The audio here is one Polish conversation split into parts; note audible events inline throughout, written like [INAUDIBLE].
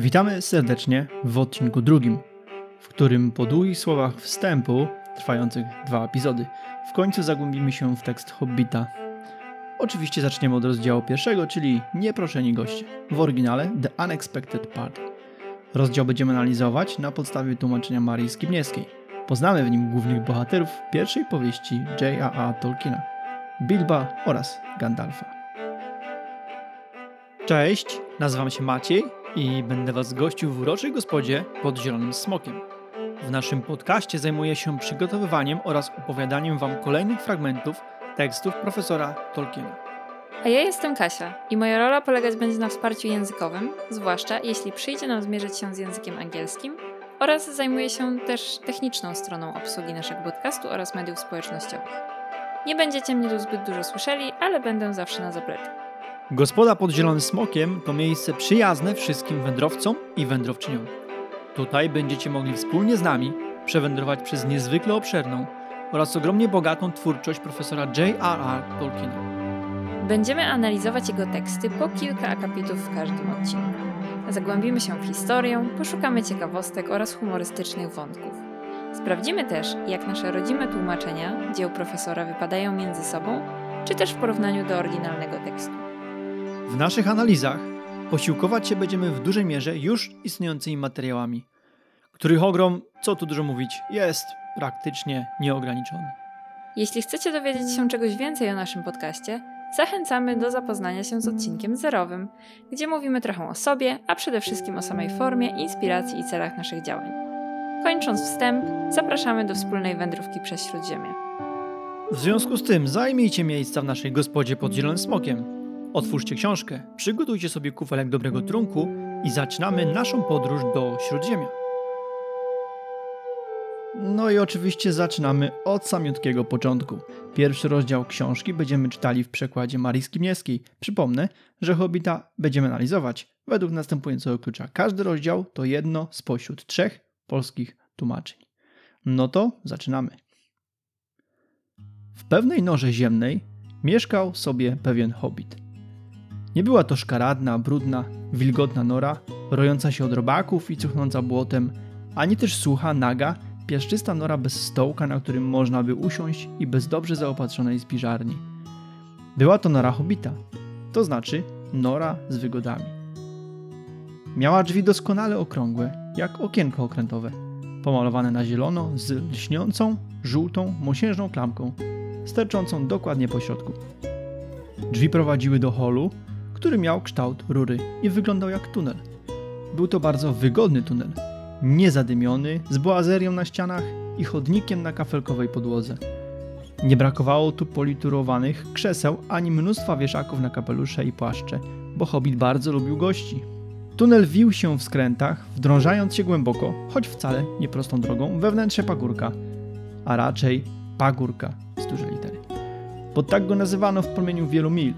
Witamy serdecznie w odcinku drugim, w którym po długich słowach wstępu, trwających dwa epizody, w końcu zagłębimy się w tekst Hobbita. Oczywiście zaczniemy od rozdziału pierwszego, czyli Nieproszeni goście, w oryginale The Unexpected Party. Rozdział będziemy analizować na podstawie tłumaczenia Marii Skibniewskiej. Poznamy w nim głównych bohaterów pierwszej powieści J.A.A. Tolkiena, Bilba oraz Gandalfa. Cześć, nazywam się Maciej i będę Was gościł w uroczej gospodzie pod Zielonym Smokiem. W naszym podcaście zajmuję się przygotowywaniem oraz opowiadaniem Wam kolejnych fragmentów tekstów profesora Tolkiena. A ja jestem Kasia i moja rola polegać będzie na wsparciu językowym, zwłaszcza jeśli przyjdzie nam zmierzyć się z językiem angielskim oraz zajmuję się też techniczną stroną obsługi naszego podcastu oraz mediów społecznościowych. Nie będziecie mnie tu zbyt dużo słyszeli, ale będę zawsze na zapleczu. Gospoda pod Zielonym Smokiem to miejsce przyjazne wszystkim wędrowcom i wędrowczyniom. Tutaj będziecie mogli wspólnie z nami przewędrować przez niezwykle obszerną oraz ogromnie bogatą twórczość profesora J.R.R. Tolkiena. Będziemy analizować jego teksty po kilka akapitów w każdym odcinku. Zagłębimy się w historię, poszukamy ciekawostek oraz humorystycznych wątków. Sprawdzimy też, jak nasze rodzime tłumaczenia dzieł profesora wypadają między sobą, czy też w porównaniu do oryginalnego tekstu. W naszych analizach posiłkować się będziemy w dużej mierze już istniejącymi materiałami, których ogrom, co tu dużo mówić, jest praktycznie nieograniczony. Jeśli chcecie dowiedzieć się czegoś więcej o naszym podcaście, zachęcamy do zapoznania się z odcinkiem zerowym, gdzie mówimy trochę o sobie, a przede wszystkim o samej formie, inspiracji i celach naszych działań. Kończąc wstęp, zapraszamy do wspólnej wędrówki przez Śródziemie. W związku z tym zajmijcie miejsca w naszej gospodzie pod Zielonym Smokiem. Otwórzcie książkę, przygotujcie sobie kufelek dobrego trunku i zaczynamy naszą podróż do Śródziemia. No i oczywiście zaczynamy od samiutkiego początku. Pierwszy rozdział książki będziemy czytali w przekładzie Marii Skibniewskiej. Przypomnę, że Hobbita będziemy analizować według następującego klucza. Każdy rozdział to jedno spośród trzech polskich tłumaczeń. No to zaczynamy. W pewnej norze ziemnej mieszkał sobie pewien hobbit. Nie była to szkaradna, brudna, wilgotna nora, rojąca się od robaków i cuchnąca błotem, ani też sucha, naga, piaszczysta nora bez stołka, na którym można by usiąść i bez dobrze zaopatrzonej spiżarni. Była to nora hobita, to znaczy nora z wygodami. Miała drzwi doskonale okrągłe, jak okienko okrętowe, pomalowane na zielono z lśniącą, żółtą, mosiężną klamką, sterczącą dokładnie po środku. Drzwi prowadziły do holu, który miał kształt rury i wyglądał jak tunel. Był to bardzo wygodny tunel, niezadymiony, z boazerią na ścianach i chodnikiem na kafelkowej podłodze. Nie brakowało tu politurowanych krzeseł ani mnóstwa wieszaków na kapelusze i płaszcze, bo hobbit bardzo lubił gości. Tunel wił się w skrętach, wdrążając się głęboko, choć wcale nie prostą drogą, we wnętrze pagórka, a raczej pagórka z dużej litery. Bo tak go nazywano w promieniu wielu mil,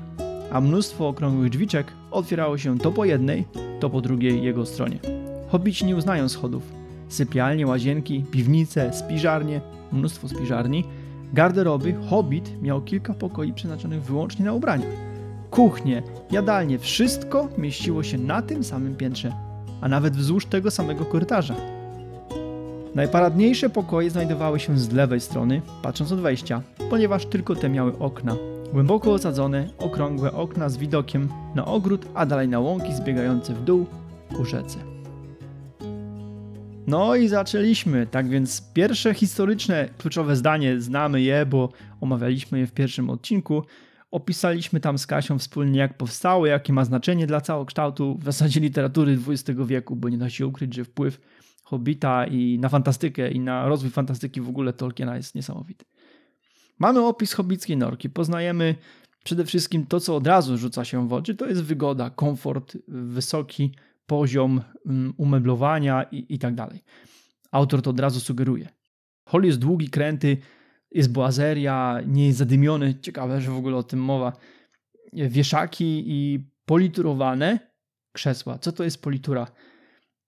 a mnóstwo okrągłych drzwiczek otwierało się to po jednej, to po drugiej jego stronie. Hobbici nie uznają schodów. Sypialnie, łazienki, piwnice, spiżarnie, mnóstwo spiżarni, garderoby, hobbit miał kilka pokoi przeznaczonych wyłącznie na ubrania. Kuchnie, jadalnie, wszystko mieściło się na tym samym piętrze, a nawet wzdłuż tego samego korytarza. Najparadniejsze pokoje znajdowały się z lewej strony, patrząc od wejścia, ponieważ tylko te miały okna, Głęboko osadzone, okrągłe okna z widokiem na ogród, a dalej na łąki zbiegające w dół ku rzece. No i zaczęliśmy. Tak więc pierwsze historyczne, kluczowe zdanie, znamy je, bo omawialiśmy je w pierwszym odcinku. Opisaliśmy tam z Kasią wspólnie, jak powstało, jakie ma znaczenie dla całokształtu w zasadzie literatury XX wieku, bo nie da się ukryć, że wpływ Hobbita i na fantastykę i na rozwój fantastyki w ogóle Tolkiena jest niesamowity. Mamy opis hobbickiej norki, poznajemy przede wszystkim to, co od razu rzuca się w oczy, to jest wygoda, komfort, wysoki poziom mm, umeblowania i, i tak dalej. Autor to od razu sugeruje. Hol jest długi, kręty, jest boazeria, nie jest zadymiony. Ciekawe, że w ogóle o tym mowa. Wieszaki i politurowane krzesła. Co to jest politura?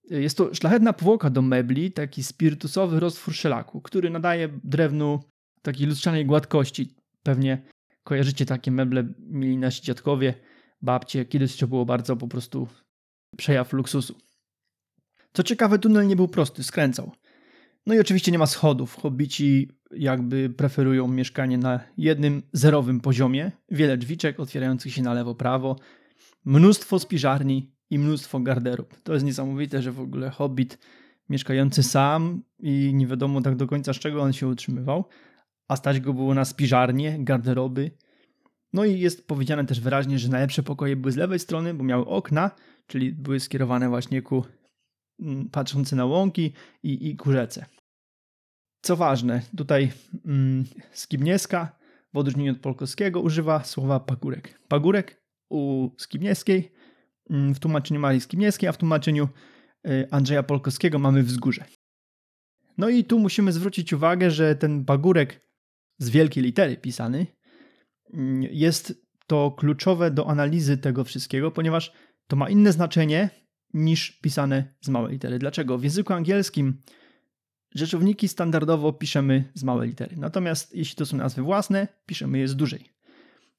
Jest to szlachetna powłoka do mebli, taki spirytusowy roztwór szelaku, który nadaje drewnu takiej lustrzanej gładkości. Pewnie kojarzycie takie meble, mieli nasi dziadkowie, babcie. Kiedyś to było bardzo po prostu przejaw luksusu. Co ciekawe, tunel nie był prosty, skręcał. No i oczywiście nie ma schodów. Hobbici jakby preferują mieszkanie na jednym zerowym poziomie. Wiele drzwiczek otwierających się na lewo, prawo, mnóstwo spiżarni i mnóstwo garderób. To jest niesamowite, że w ogóle hobbit mieszkający sam i nie wiadomo tak do końca z czego on się utrzymywał, a stać go było na spiżarnie, garderoby. No i jest powiedziane też wyraźnie, że najlepsze pokoje były z lewej strony, bo miały okna, czyli były skierowane właśnie ku mm, patrzące na łąki i, i ku rzece. Co ważne, tutaj mm, Skibnieska w odróżnieniu od polskiego używa słowa pagórek. Pagórek u Skibnieskiej, mm, w tłumaczeniu Marii Skibnieskiej, a w tłumaczeniu y, Andrzeja Polkowskiego mamy wzgórze. No i tu musimy zwrócić uwagę, że ten pagórek z wielkiej litery pisany mm, jest to kluczowe do analizy tego wszystkiego, ponieważ to ma inne znaczenie niż pisane z małej litery. Dlaczego? W języku angielskim Rzeczowniki standardowo piszemy z małej litery, natomiast jeśli to są nazwy własne, piszemy je z dużej.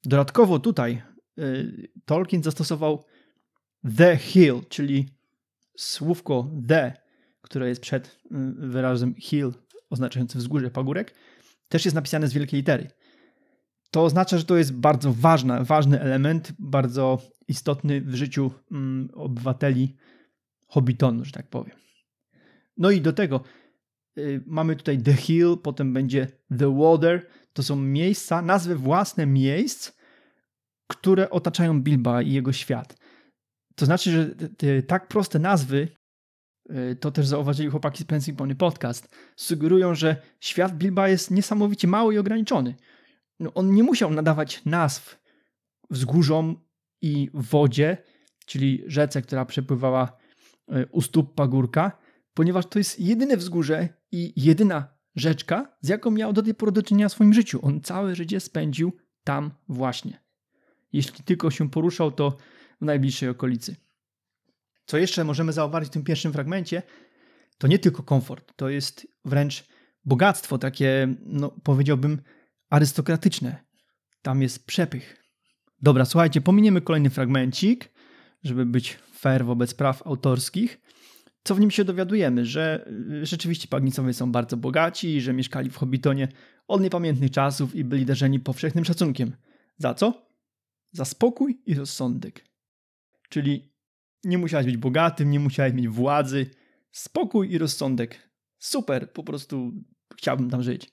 Dodatkowo tutaj y, Tolkien zastosował the hill, czyli słówko the, które jest przed y, wyrazem hill oznaczający wzgórze, pagórek, też jest napisane z wielkiej litery. To oznacza, że to jest bardzo ważna, ważny element, bardzo istotny w życiu mm, obywateli Hobbitonu, że tak powiem. No i do tego Y, mamy tutaj The Hill, potem będzie The Water. To są miejsca, nazwy własne miejsc, które otaczają Bilba i jego świat. To znaczy, że te tak proste nazwy, to też zauważyli chłopaki z Pensing Pony Podcast, sugerują, że świat Bilba jest niesamowicie mały i ograniczony. No, on nie musiał nadawać nazw wzgórzom i wodzie, czyli rzece, która przepływała y, u stóp pagórka, ponieważ to jest jedyne wzgórze i jedyna rzeczka, z jaką miał do tej pory do czynienia w swoim życiu. On całe życie spędził tam właśnie. Jeśli tylko się poruszał, to w najbliższej okolicy. Co jeszcze możemy zauważyć w tym pierwszym fragmencie, to nie tylko komfort, to jest wręcz bogactwo takie, no powiedziałbym, arystokratyczne. Tam jest przepych. Dobra, słuchajcie, pominiemy kolejny fragmencik, żeby być fair wobec praw autorskich co w nim się dowiadujemy, że y, rzeczywiście Pagnicowie są bardzo bogaci, że mieszkali w Hobbitonie od niepamiętnych czasów i byli darzeni powszechnym szacunkiem. Za co? Za spokój i rozsądek. Czyli nie musiałeś być bogatym, nie musiałeś mieć władzy. Spokój i rozsądek. Super, po prostu chciałbym tam żyć.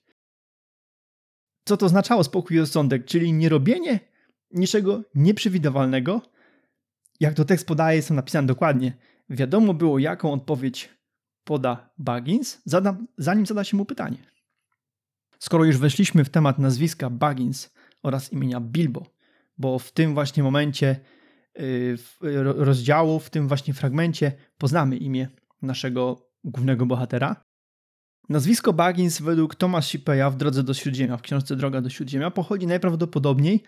Co to oznaczało spokój i rozsądek? Czyli nie robienie niczego nieprzewidywalnego. Jak to tekst podaje, są napisane dokładnie – Wiadomo było, jaką odpowiedź poda Baggins, zanim zada się mu pytanie. Skoro już weszliśmy w temat nazwiska Baggins oraz imienia Bilbo, bo w tym właśnie momencie rozdziału, w tym właśnie fragmencie poznamy imię naszego głównego bohatera. Nazwisko Baggins według Thomas Shippeya w Drodze do Śródziemia, w książce Droga do Śródziemia, pochodzi najprawdopodobniej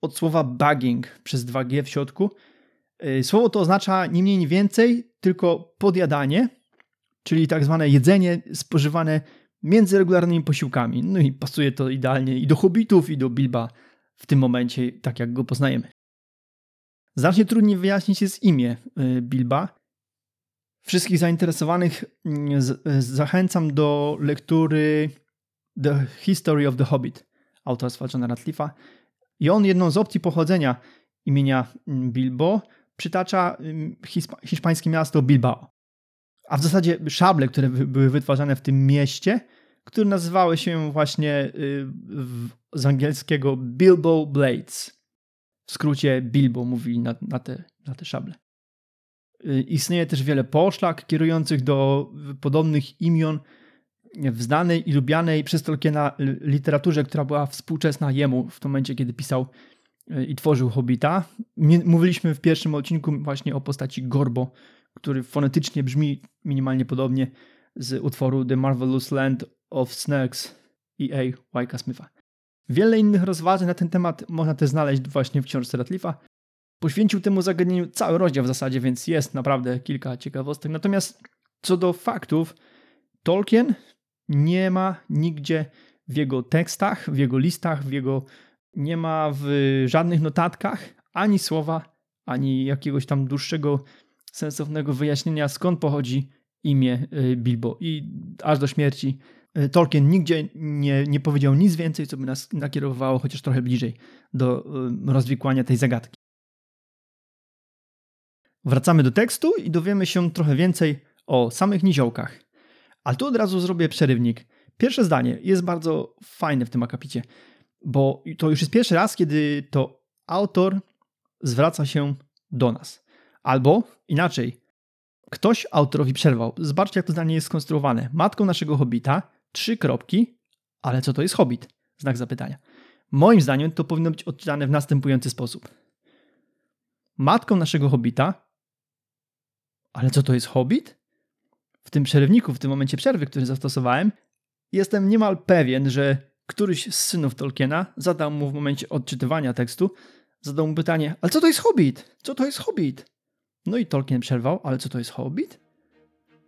od słowa bagging przez 2G w środku, Y, słowo to oznacza nie mniej, nie więcej, tylko podjadanie, czyli tak zwane jedzenie spożywane między regularnymi posiłkami. No i pasuje to idealnie i do hobbitów, i do Bilba w tym momencie, tak jak go poznajemy. Znacznie trudniej wyjaśnić jest imię y, Bilba. Wszystkich zainteresowanych mm, zachęcam do lektury The History of the Hobbit autorstwa Johna Ratcliffe'a. I on jedną z opcji pochodzenia imienia mm, Bilbo przytacza hiszpańskie miasto Bilbao. A w zasadzie szable, które były wytwarzane w tym mieście, które nazywały się właśnie y, z angielskiego Bilbo Blades. W skrócie Bilbo mówili na, na, te, na te szable. Y, istnieje też wiele poszlak kierujących do podobnych imion w znanej i lubianej przez Tolkiena literaturze, która była współczesna jemu w tym momencie, kiedy pisał i tworzył Hobbita. Mówiliśmy w pierwszym odcinku właśnie o postaci Gorbo, który fonetycznie brzmi minimalnie podobnie z utworu The Marvelous Land of Snakes E.A. Wajka Smitha. Wiele innych rozważań na ten temat można też znaleźć właśnie w książce Ratlifa. Poświęcił temu zagadnieniu cały rozdział w zasadzie, więc jest naprawdę kilka ciekawostek. Natomiast co do faktów, Tolkien nie ma nigdzie w jego tekstach, w jego listach, w jego nie ma w żadnych notatkach ani słowa, ani jakiegoś tam dłuższego, sensownego wyjaśnienia, skąd pochodzi imię y, Bilbo i aż do śmierci Tolkien nigdzie nie, nie powiedział nic więcej, co by nas nakierowało chociaż trochę bliżej do y, rozwikłania tej zagadki. Wracamy do tekstu i dowiemy się trochę więcej o samych niziołkach. Ale tu od razu zrobię przerywnik. Pierwsze zdanie jest bardzo fajne w tym akapicie, bo to już jest pierwszy raz, kiedy to autor zwraca się do nas. Albo inaczej, ktoś autorowi przerwał. Zobaczcie, jak to zdanie jest skonstruowane. Matką naszego hobita, trzy kropki, ale co to jest hobbit? Znak zapytania. Moim zdaniem to powinno być odczytane w następujący sposób. Matką naszego hobita, ale co to jest hobbit? W tym przerywniku, w tym momencie przerwy, który zastosowałem, jestem niemal pewien, że któryś z synów Tolkiena zadał mu w momencie odczytywania tekstu, zadał mu pytanie, ale co to jest hobbit? Co to jest hobbit? No i Tolkien przerwał, ale co to jest hobbit?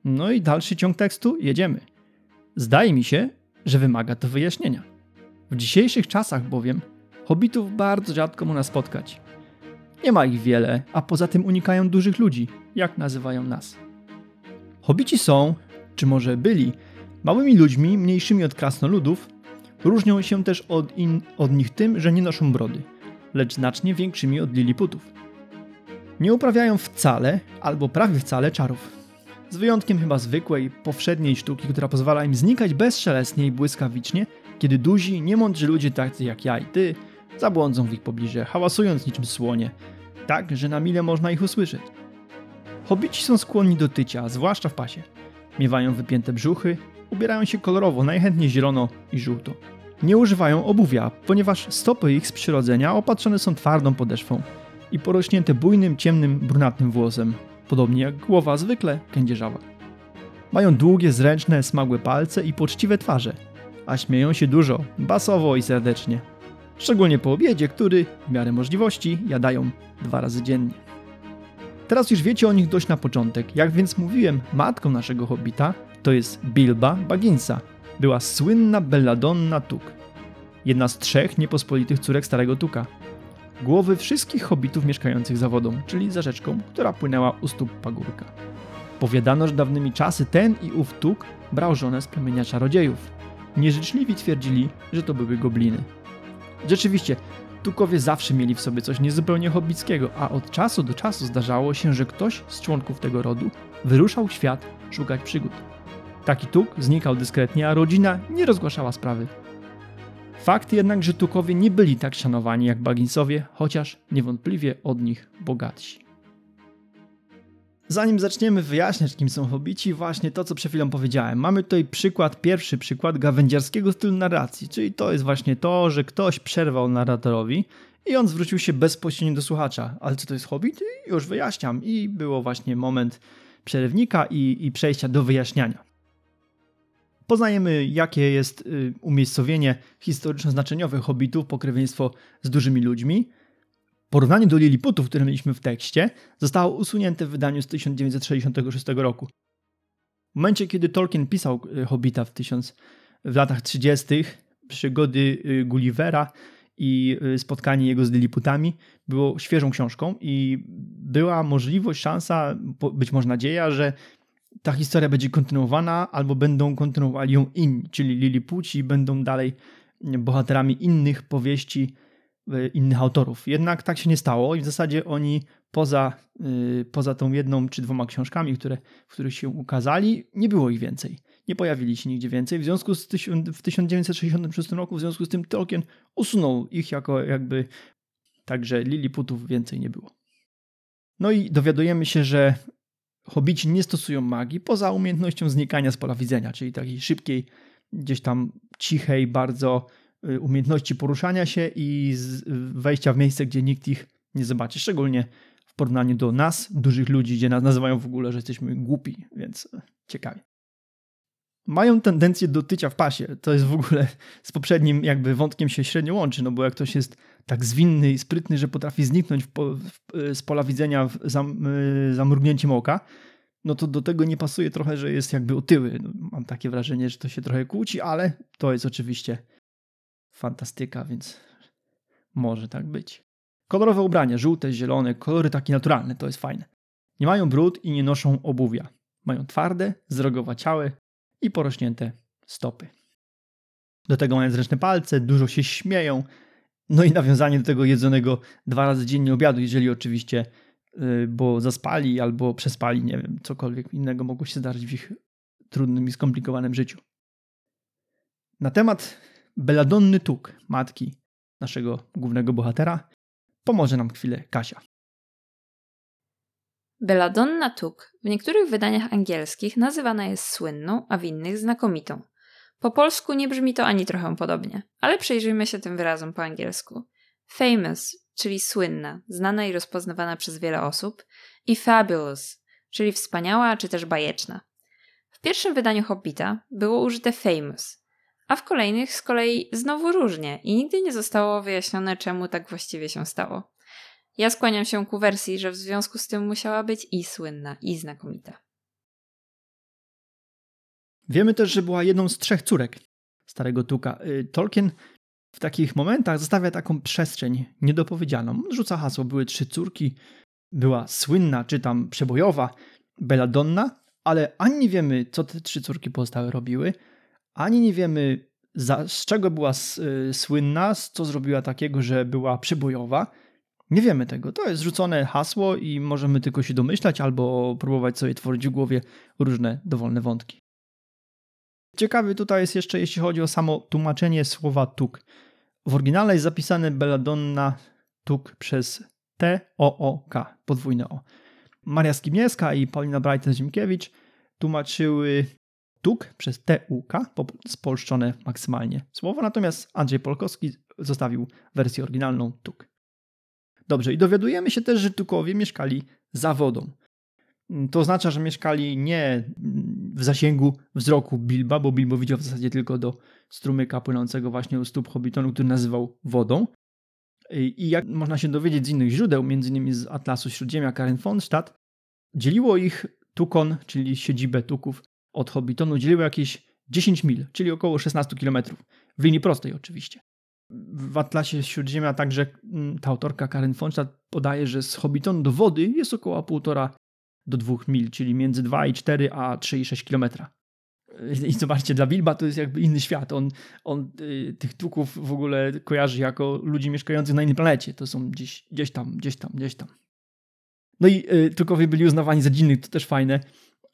No i dalszy ciąg tekstu, jedziemy. Zdaje mi się, że wymaga to wyjaśnienia. W dzisiejszych czasach bowiem hobbitów bardzo rzadko można spotkać. Nie ma ich wiele, a poza tym unikają dużych ludzi, jak nazywają nas. Hobici są, czy może byli, małymi ludźmi, mniejszymi od krasnoludów, różnią się też od, in, od nich tym, że nie noszą brody, lecz znacznie większymi od liliputów. Nie uprawiają wcale, albo prawie wcale czarów. Z wyjątkiem chyba zwykłej, powszedniej sztuki, która pozwala im znikać bezszelestnie i błyskawicznie, kiedy duzi, niemądrzy ludzie tacy jak ja i ty zabłądzą w ich pobliże, hałasując niczym słonie, tak, że na mile można ich usłyszeć. Hobici są skłonni do tycia, zwłaszcza w pasie. Miewają wypięte brzuchy, ubierają się kolorowo, najchętniej zielono i żółto. Nie używają obuwia, ponieważ stopy ich z przyrodzenia opatrzone są twardą podeszwą i porośnięte bujnym, ciemnym, brunatnym włosem, podobnie jak głowa zwykle kędzierzawa. Mają długie, zręczne, smagłe palce i poczciwe twarze, a śmieją się dużo, basowo i serdecznie. Szczególnie po obiedzie, który, w miarę możliwości, jadają dwa razy dziennie. Teraz już wiecie o nich dość na początek. Jak więc mówiłem, matką naszego hobita to jest Bilba Bagginsa. Była słynna Belladonna Tuk. Jedna z trzech niepospolitych córek Starego Tuka. Głowy wszystkich hobbitów mieszkających za wodą, czyli za rzeczką, która płynęła u stóp pagórka. Powiadano, że dawnymi czasy ten i ów Tuk brał żonę z plemienia czarodziejów. Nieżyczliwi twierdzili, że to były gobliny. Rzeczywiście, Tukowie zawsze mieli w sobie coś niezupełnie hobbickiego, a od czasu do czasu zdarzało się, że ktoś z członków tego rodu wyruszał w świat szukać przygód. Taki Tuk znikał dyskretnie, a rodzina nie rozgłaszała sprawy. Fakt jednak, że Tukowie nie byli tak szanowani jak Bagginsowie, chociaż niewątpliwie od nich bogatsi. Zanim zaczniemy wyjaśniać, kim są hobici, właśnie to, co przed chwilą powiedziałem. Mamy tutaj przykład, pierwszy przykład gawędziarskiego stylu narracji, czyli to jest właśnie to, że ktoś przerwał narratorowi i on zwrócił się bezpośrednio do słuchacza. Ale co to jest hobbit? Już wyjaśniam. I było właśnie moment przerywnika i, i przejścia do wyjaśniania. Poznajemy, jakie jest y, umiejscowienie historyczno-znaczeniowe hobbitów, pokrewieństwo z dużymi ludźmi – Porównanie do Liliputów, które mieliśmy w tekście, zostało usunięte w wydaniu z 1966 roku. W momencie, kiedy Tolkien pisał y, Hobbita w, tysiąc, w latach 30., przygody y, Gullivera i spotkanie jego z Liliputami było świeżą książką i była możliwość, szansa, być może nadzieja, że ta historia będzie kontynuowana albo będą kontynuowali ją inni, czyli Lilipuci będą dalej bohaterami innych powieści E, innych autorów. Jednak tak się nie stało i w zasadzie oni poza, yy, poza tą jedną czy dwoma książkami, które, w których się ukazali, nie było ich więcej. Nie pojawili się nigdzie więcej. W związku z w 1966 roku, w związku z tym Tolkien usunął ich jako jakby także Liliputów więcej nie było. No i dowiadujemy się, że hobici nie stosują magii poza umiejętnością znikania z pola widzenia, czyli takiej szybkiej, gdzieś tam cichej, bardzo Y, umiejętności poruszania się i wejścia w miejsce, gdzie nikt ich nie zobaczy. Szczególnie w porównaniu do nas, dużych ludzi, gdzie nas nazywają w ogóle, że jesteśmy głupi, więc e, ciekawie. Mają tendencję do tycia w pasie. To jest w ogóle z poprzednim jakby wątkiem się średnio łączy, no bo jak ktoś jest tak zwinny i sprytny, że potrafi zniknąć po, w, z pola widzenia za, e, za mrugnięciem oka, no to do tego nie pasuje trochę, że jest jakby otyły. No, mam takie wrażenie, że to się trochę kłóci, ale to jest oczywiście fantastyka, więc może tak być. Kolorowe ubrania, żółte, zielone, kolory takie naturalne, to jest fajne. Nie mają brud i nie noszą obuwia. Mają twarde, zrogowaciałe i porośnięte stopy. Do tego mają zręczne palce, dużo się śmieją. No i nawiązanie do tego jedzonego dwa razy dziennie obiadu, jeżeli oczywiście, yy, bo zaspali albo przespali, nie wiem, cokolwiek innego mogło się zdarzyć w ich trudnym i skomplikowanym życiu. Na temat Beladonny Tuk, matki naszego głównego bohatera, pomoże nam chwilę Kasia. Belladonna Tuk w niektórych wydaniach angielskich nazywana jest słynną, a w innych znakomitą. Po polsku nie brzmi to ani trochę podobnie, ale przyjrzyjmy się tym wyrazom po angielsku. Famous, czyli słynna, znana i rozpoznawana przez wiele osób, i fabulous, czyli wspaniała czy też bajeczna. W pierwszym wydaniu Hobbita było użyte famous, a w kolejnych z kolei znowu różnie i nigdy nie zostało wyjaśnione, czemu tak właściwie się stało. Ja skłaniam się ku wersji, że w związku z tym musiała być i słynna, i znakomita. Wiemy też, że była jedną z trzech córek starego Tuka. Y, Tolkien w takich momentach zostawia taką przestrzeń niedopowiedzianą. Rzuca hasło, były trzy córki, była słynna, czy tam przebojowa Belladonna, ale ani nie wiemy, co te trzy córki pozostałe robiły, ani nie wiemy, za, z czego była y, słynna, co zrobiła takiego, że była przebojowa. Nie wiemy tego. To jest rzucone hasło i możemy tylko się domyślać albo próbować sobie tworzyć w głowie różne dowolne wątki. Ciekawy tutaj jest jeszcze, jeśli chodzi o samo tłumaczenie słowa tuk. W oryginale jest zapisane Belladonna tuk przez T-O-O-K, podwójne O. Maria Skibniewska i Paulina Brajten-Ziemkiewicz tłumaczyły tuk przez T-U-K, spolszczone maksymalnie słowo, natomiast Andrzej Polkowski zostawił wersję oryginalną tuk. Dobrze, i dowiadujemy się też, że tukowie mieszkali za wodą. To oznacza, że mieszkali nie w zasięgu wzroku Bilba, bo Bilbo widział w zasadzie tylko do strumyka płynącego właśnie u stóp Hobbitonu, który nazywał wodą. I jak można się dowiedzieć z innych źródeł, m.in. z Atlasu Śródziemia Karen von Stadt, dzieliło ich Tukon, czyli siedzibę Tuków od Hobbitonu, dzieliło jakieś 10 mil, czyli około 16 km. W linii prostej oczywiście. W Atlasie Śródziemia także mm, ta autorka Karen von Stadt podaje, że z Hobbitonu do wody jest około półtora do 2 mil, czyli między 2,4 a 3,6 km. [LAUGHS] I zobaczcie, dla Bilba to jest jakby inny świat. On, on y, tych tuków w ogóle kojarzy jako ludzi mieszkających na innej planecie. To są gdzieś, gdzieś tam, gdzieś tam, gdzieś tam. No i y, tukowie byli uznawani za dziwnych, to też fajne.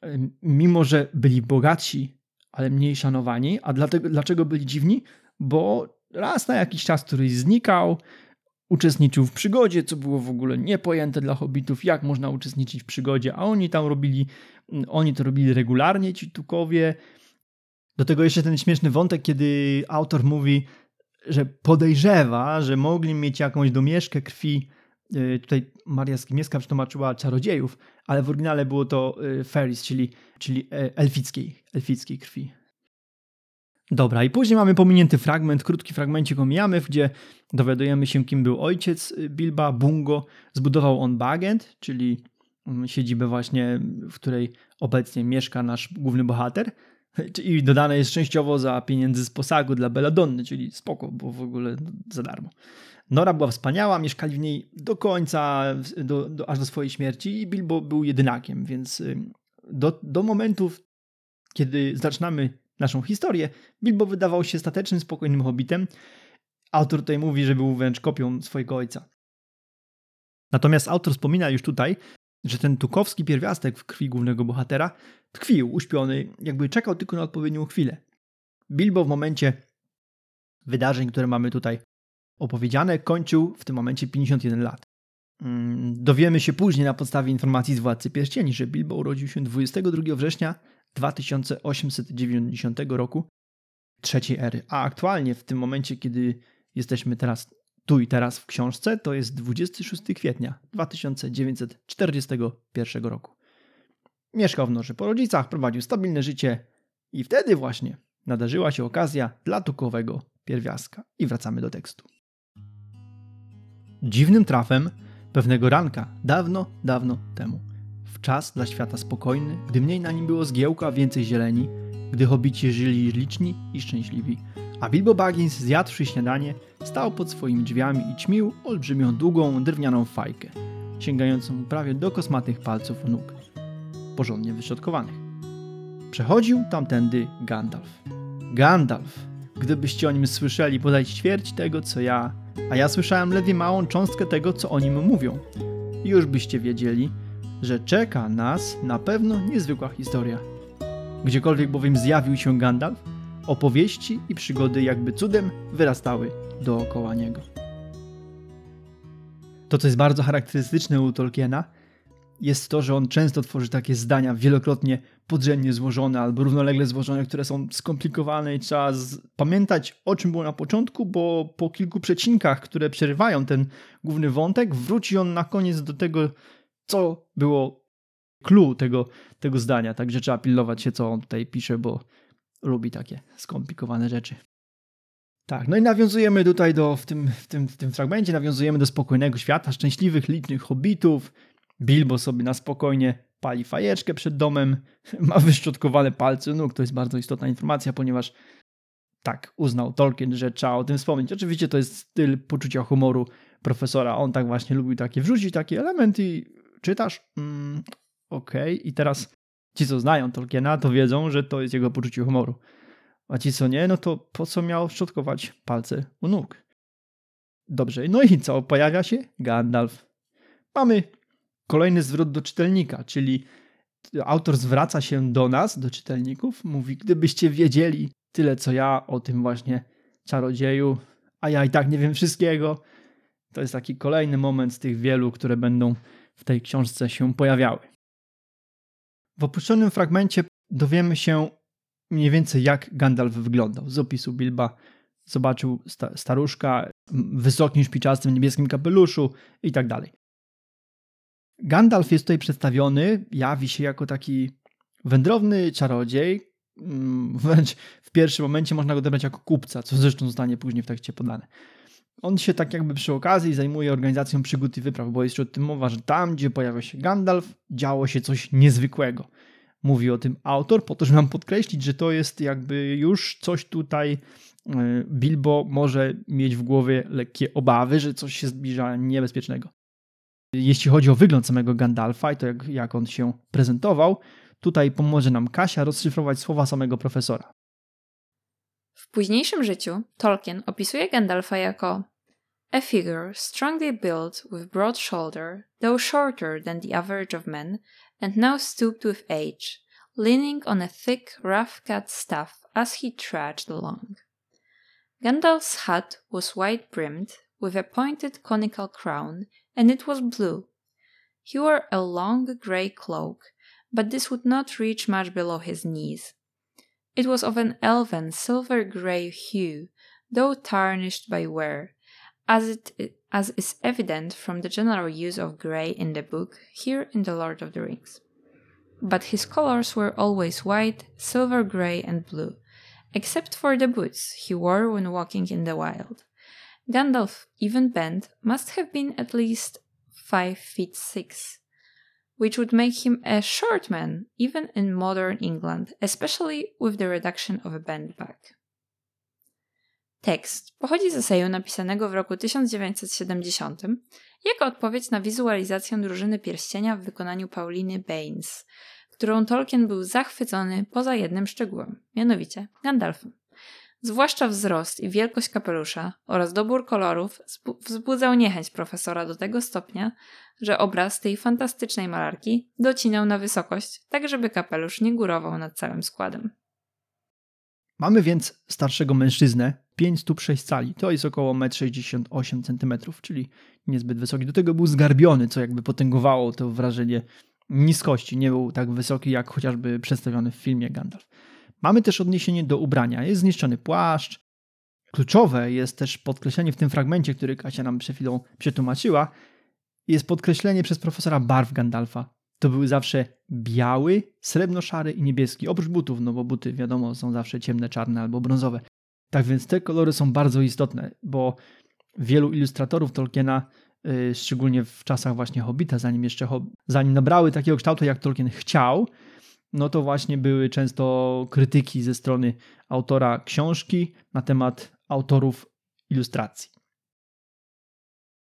Y, mimo, że byli bogatsi, ale mniej szanowani. A dlatego, dlaczego byli dziwni? Bo raz na jakiś czas któryś znikał, uczestniczył w przygodzie, co było w ogóle niepojęte dla hobbitów, jak można uczestniczyć w przygodzie, a oni tam robili, mm, oni to robili regularnie, ci tukowie. Do tego jeszcze ten śmieszny wątek, kiedy autor mówi, że podejrzewa, że mogli mieć jakąś domieszkę krwi. Y, tutaj Maria Skimieska przetłumaczyła czarodziejów, ale w oryginale było to y, fairies, czyli, czyli e, elfickiej, elfickiej krwi. Dobra, i później mamy pominięty fragment, krótki fragmencik omijamy, gdzie dowiadujemy się, kim był ojciec Bilba, Bungo. Zbudował on Bagent, czyli mm, siedzibę właśnie, w której obecnie mieszka nasz główny bohater. I dodane jest częściowo za pieniędzy z posagu dla Belladonny, czyli spoko, bo w ogóle za darmo. Nora była wspaniała, mieszkali w niej do końca, do, do, aż do swojej śmierci i Bilbo był jedynakiem, więc do, do momentów, kiedy zaczynamy naszą historię, Bilbo wydawał się statecznym, spokojnym hobbitem. Autor tutaj mówi, że był wręcz kopią swojego ojca. Natomiast autor wspomina już tutaj, że ten tukowski pierwiastek w krwi głównego bohatera tkwił, uśpiony, jakby czekał tylko na odpowiednią chwilę. Bilbo w momencie wydarzeń, które mamy tutaj opowiedziane, kończył w tym momencie 51 lat. Mm, dowiemy się później na podstawie informacji z Władcy Pierścieni, że Bilbo urodził się 22 września 2890 roku trzeciej ery. A aktualnie w tym momencie, kiedy jesteśmy teraz tu i teraz w książce, to jest 26 kwietnia 2941 roku. Mieszkał w Norze po rodzicach, prowadził stabilne życie i wtedy właśnie nadarzyła się okazja dla tukowego pierwiastka. I wracamy do tekstu. Dziwnym trafem pewnego ranka, dawno, dawno temu, czas dla świata spokojny, gdy mniej na nim było zgiełka, więcej zieleni, gdy hobici żyli liczni i szczęśliwi, a Bilbo Baggins zjadłszy śniadanie, stał pod swoimi drzwiami i ćmił olbrzymią, długą, drewnianą fajkę, sięgającą prawie do kosmatych palców nóg, porządnie wyszotkowanych. Przechodził tamtędy Gandalf. Gandalf, gdybyście o nim słyszeli podać ćwierć tego, co ja, a ja słyszałem ledwie małą cząstkę tego, co o nim mówią. Już byście wiedzieli, że czeka nas na pewno niezwykła historia. Gdziekolwiek bowiem zjawił się Gandalf, opowieści i przygody jakby cudem wyrastały dookoła niego. To, co jest bardzo charakterystyczne u Tolkiena, jest to, że on często tworzy takie zdania wielokrotnie podrzędnie złożone albo równolegle złożone, które są skomplikowane i trzeba pamiętać o czym było na początku, bo po kilku przecinkach, które przerywają ten główny wątek, wróci on na koniec do tego, co było clue tego, tego zdania. Także trzeba pilnować się, co on tutaj pisze, bo lubi takie skomplikowane rzeczy. Tak, no i nawiązujemy tutaj do, w tym, w, tym, w tym fragmencie, nawiązujemy do spokojnego świata, szczęśliwych, licznych hobbitów. Bilbo sobie na spokojnie pali fajeczkę przed domem, [LAUGHS] ma wyszczotkowane palce nóg, to jest bardzo istotna informacja, ponieważ tak uznał Tolkien, że trzeba o tym wspomnieć. Oczywiście to jest styl poczucia humoru profesora, on tak właśnie lubił takie wrzucić takie elementy i czytasz, mm, okej, okay. i teraz ci co znają Tolkiena to wiedzą, że to jest jego poczucie humoru. A ci co nie, no to po co miał szczotkować palce u nóg? Dobrze, no i co? Pojawia się Gandalf. Mamy kolejny zwrot do czytelnika, czyli autor zwraca się do nas, do czytelników, mówi: Gdybyście wiedzieli tyle, co ja o tym właśnie czarodzieju, a ja i tak nie wiem wszystkiego. To jest taki kolejny moment z tych wielu, które będą w tej książce się pojawiały. W opuszczonym fragmencie dowiemy się mniej więcej jak Gandalf wyglądał. Z opisu Bilba zobaczył sta staruszka w wysokim, szpiczastym, niebieskim kapeluszu i tak dalej. Gandalf jest tutaj przedstawiony, jawi się jako taki wędrowny czarodziej, mm, wręcz w pierwszym momencie można go odebrać jako kupca, co zresztą zostanie później w tekście podane. On się tak jakby przy okazji zajmuje organizacją przygód i wypraw, bo jest już o tym mowa, że tam, gdzie pojawia się Gandalf, działo się coś niezwykłego. Mówi o tym autor, po to, żeby nam podkreślić, że to jest jakby już coś tutaj e, Bilbo może mieć w głowie lekkie obawy, że coś się zbliża niebezpiecznego. Jeśli chodzi o wygląd samego Gandalfa i to jak, jak on się prezentował, tutaj pomoże nam Kasia rozszyfrować słowa samego profesora. W późniejszym życiu Tolkien opisuje Gandalfa jako a figure strongly built with broad shoulder, though shorter than the average of men, and now stooped with age, leaning on a thick, rough-cut staff as he trudged along. Gandalf's hat was wide-brimmed, with a pointed conical crown, and it was blue. He wore a long grey cloak, but this would not reach much below his knees. It was of an elven silver grey hue, though tarnished by wear, as it as is evident from the general use of grey in the book here in The Lord of the Rings. But his colors were always white, silver grey, and blue, except for the boots he wore when walking in the wild. Gandalf, even bent, must have been at least five feet six, which would make him a short man even in modern England, especially with the reduction of a bent back. Tekst pochodzi z eseju napisanego w roku 1970 jako odpowiedź na wizualizację drużyny pierścienia w wykonaniu Pauliny Baines, którą Tolkien był zachwycony poza jednym szczegółem, mianowicie Gandalfem. Zwłaszcza wzrost i wielkość kapelusza oraz dobór kolorów wzbudzał niechęć profesora do tego stopnia, że obraz tej fantastycznej malarki docinał na wysokość, tak żeby kapelusz nie górował nad całym składem. Mamy więc starszego mężczyznę, 5 stóp 6 cali, to jest około 1,68 m, czyli niezbyt wysoki. Do tego był zgarbiony, co jakby potęgowało to wrażenie niskości. Nie był tak wysoki, jak chociażby przedstawiony w filmie Gandalf. Mamy też odniesienie do ubrania. Jest zniszczony płaszcz. Kluczowe jest też podkreślenie w tym fragmencie, który Kasia nam przed chwilą przetłumaczyła, jest podkreślenie przez profesora barw Gandalfa. To były zawsze biały, srebrno-szary i niebieski, oprócz butów, no bo buty wiadomo są zawsze ciemne, czarne albo brązowe. Tak więc te kolory są bardzo istotne, bo wielu ilustratorów Tolkiena, yy, szczególnie w czasach właśnie Hobbita, zanim jeszcze zanim nabrały takiego kształtu, jak Tolkien chciał, no to właśnie były często krytyki ze strony autora książki na temat autorów ilustracji.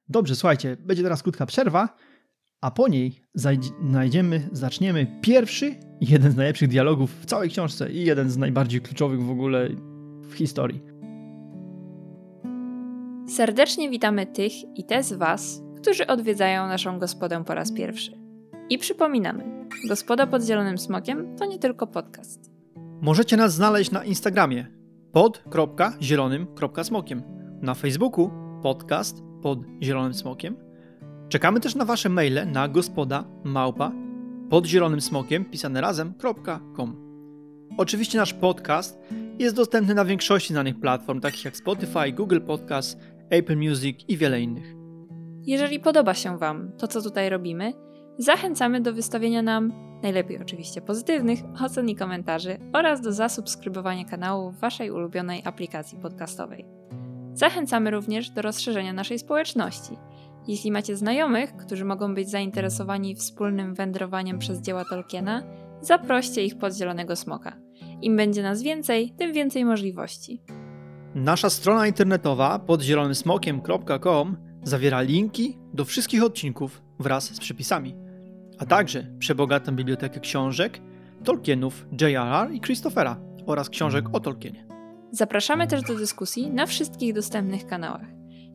Dobrze, słuchajcie, będzie teraz krótka przerwa, a po niej znajdziemy, zaczniemy pierwszy, jeden z najlepszych dialogów w całej książce i jeden z najbardziej kluczowych w ogóle w historii. Serdecznie witamy tych i te z Was, którzy odwiedzają naszą gospodę po raz pierwszy. I przypominamy, Gospoda pod Zielonym Smokiem to nie tylko podcast. Możecie nas znaleźć na Instagramie pod.zielonym.smokiem, na Facebooku podcast pod Zielonym Smokiem. Czekamy też na Wasze maile na gospoda małpa pod zielonym smokiem pisane razem.com. Oczywiście nasz podcast jest dostępny na większości znanych platform, takich jak Spotify, Google Podcast, Apple Music i wiele innych. Jeżeli podoba się Wam to, co tutaj robimy, zachęcamy do wystawienia nam, najlepiej oczywiście pozytywnych, ocen i komentarzy oraz do zasubskrybowania kanału w Waszej ulubionej aplikacji podcastowej. Zachęcamy również do rozszerzenia naszej społeczności. Jeśli macie znajomych, którzy mogą być zainteresowani wspólnym wędrowaniem przez dzieła Tolkiena, zaproście ich pod Zielonego Smoka. Im będzie nas więcej, tym więcej możliwości. Nasza strona internetowa pod zielonymsmokiem.com zawiera linki do wszystkich odcinków wraz z przepisami, a także przebogatą bibliotekę książek Tolkienów, J.R.R. i Christophera oraz książek o Tolkienie. Zapraszamy też do dyskusji na wszystkich dostępnych kanałach.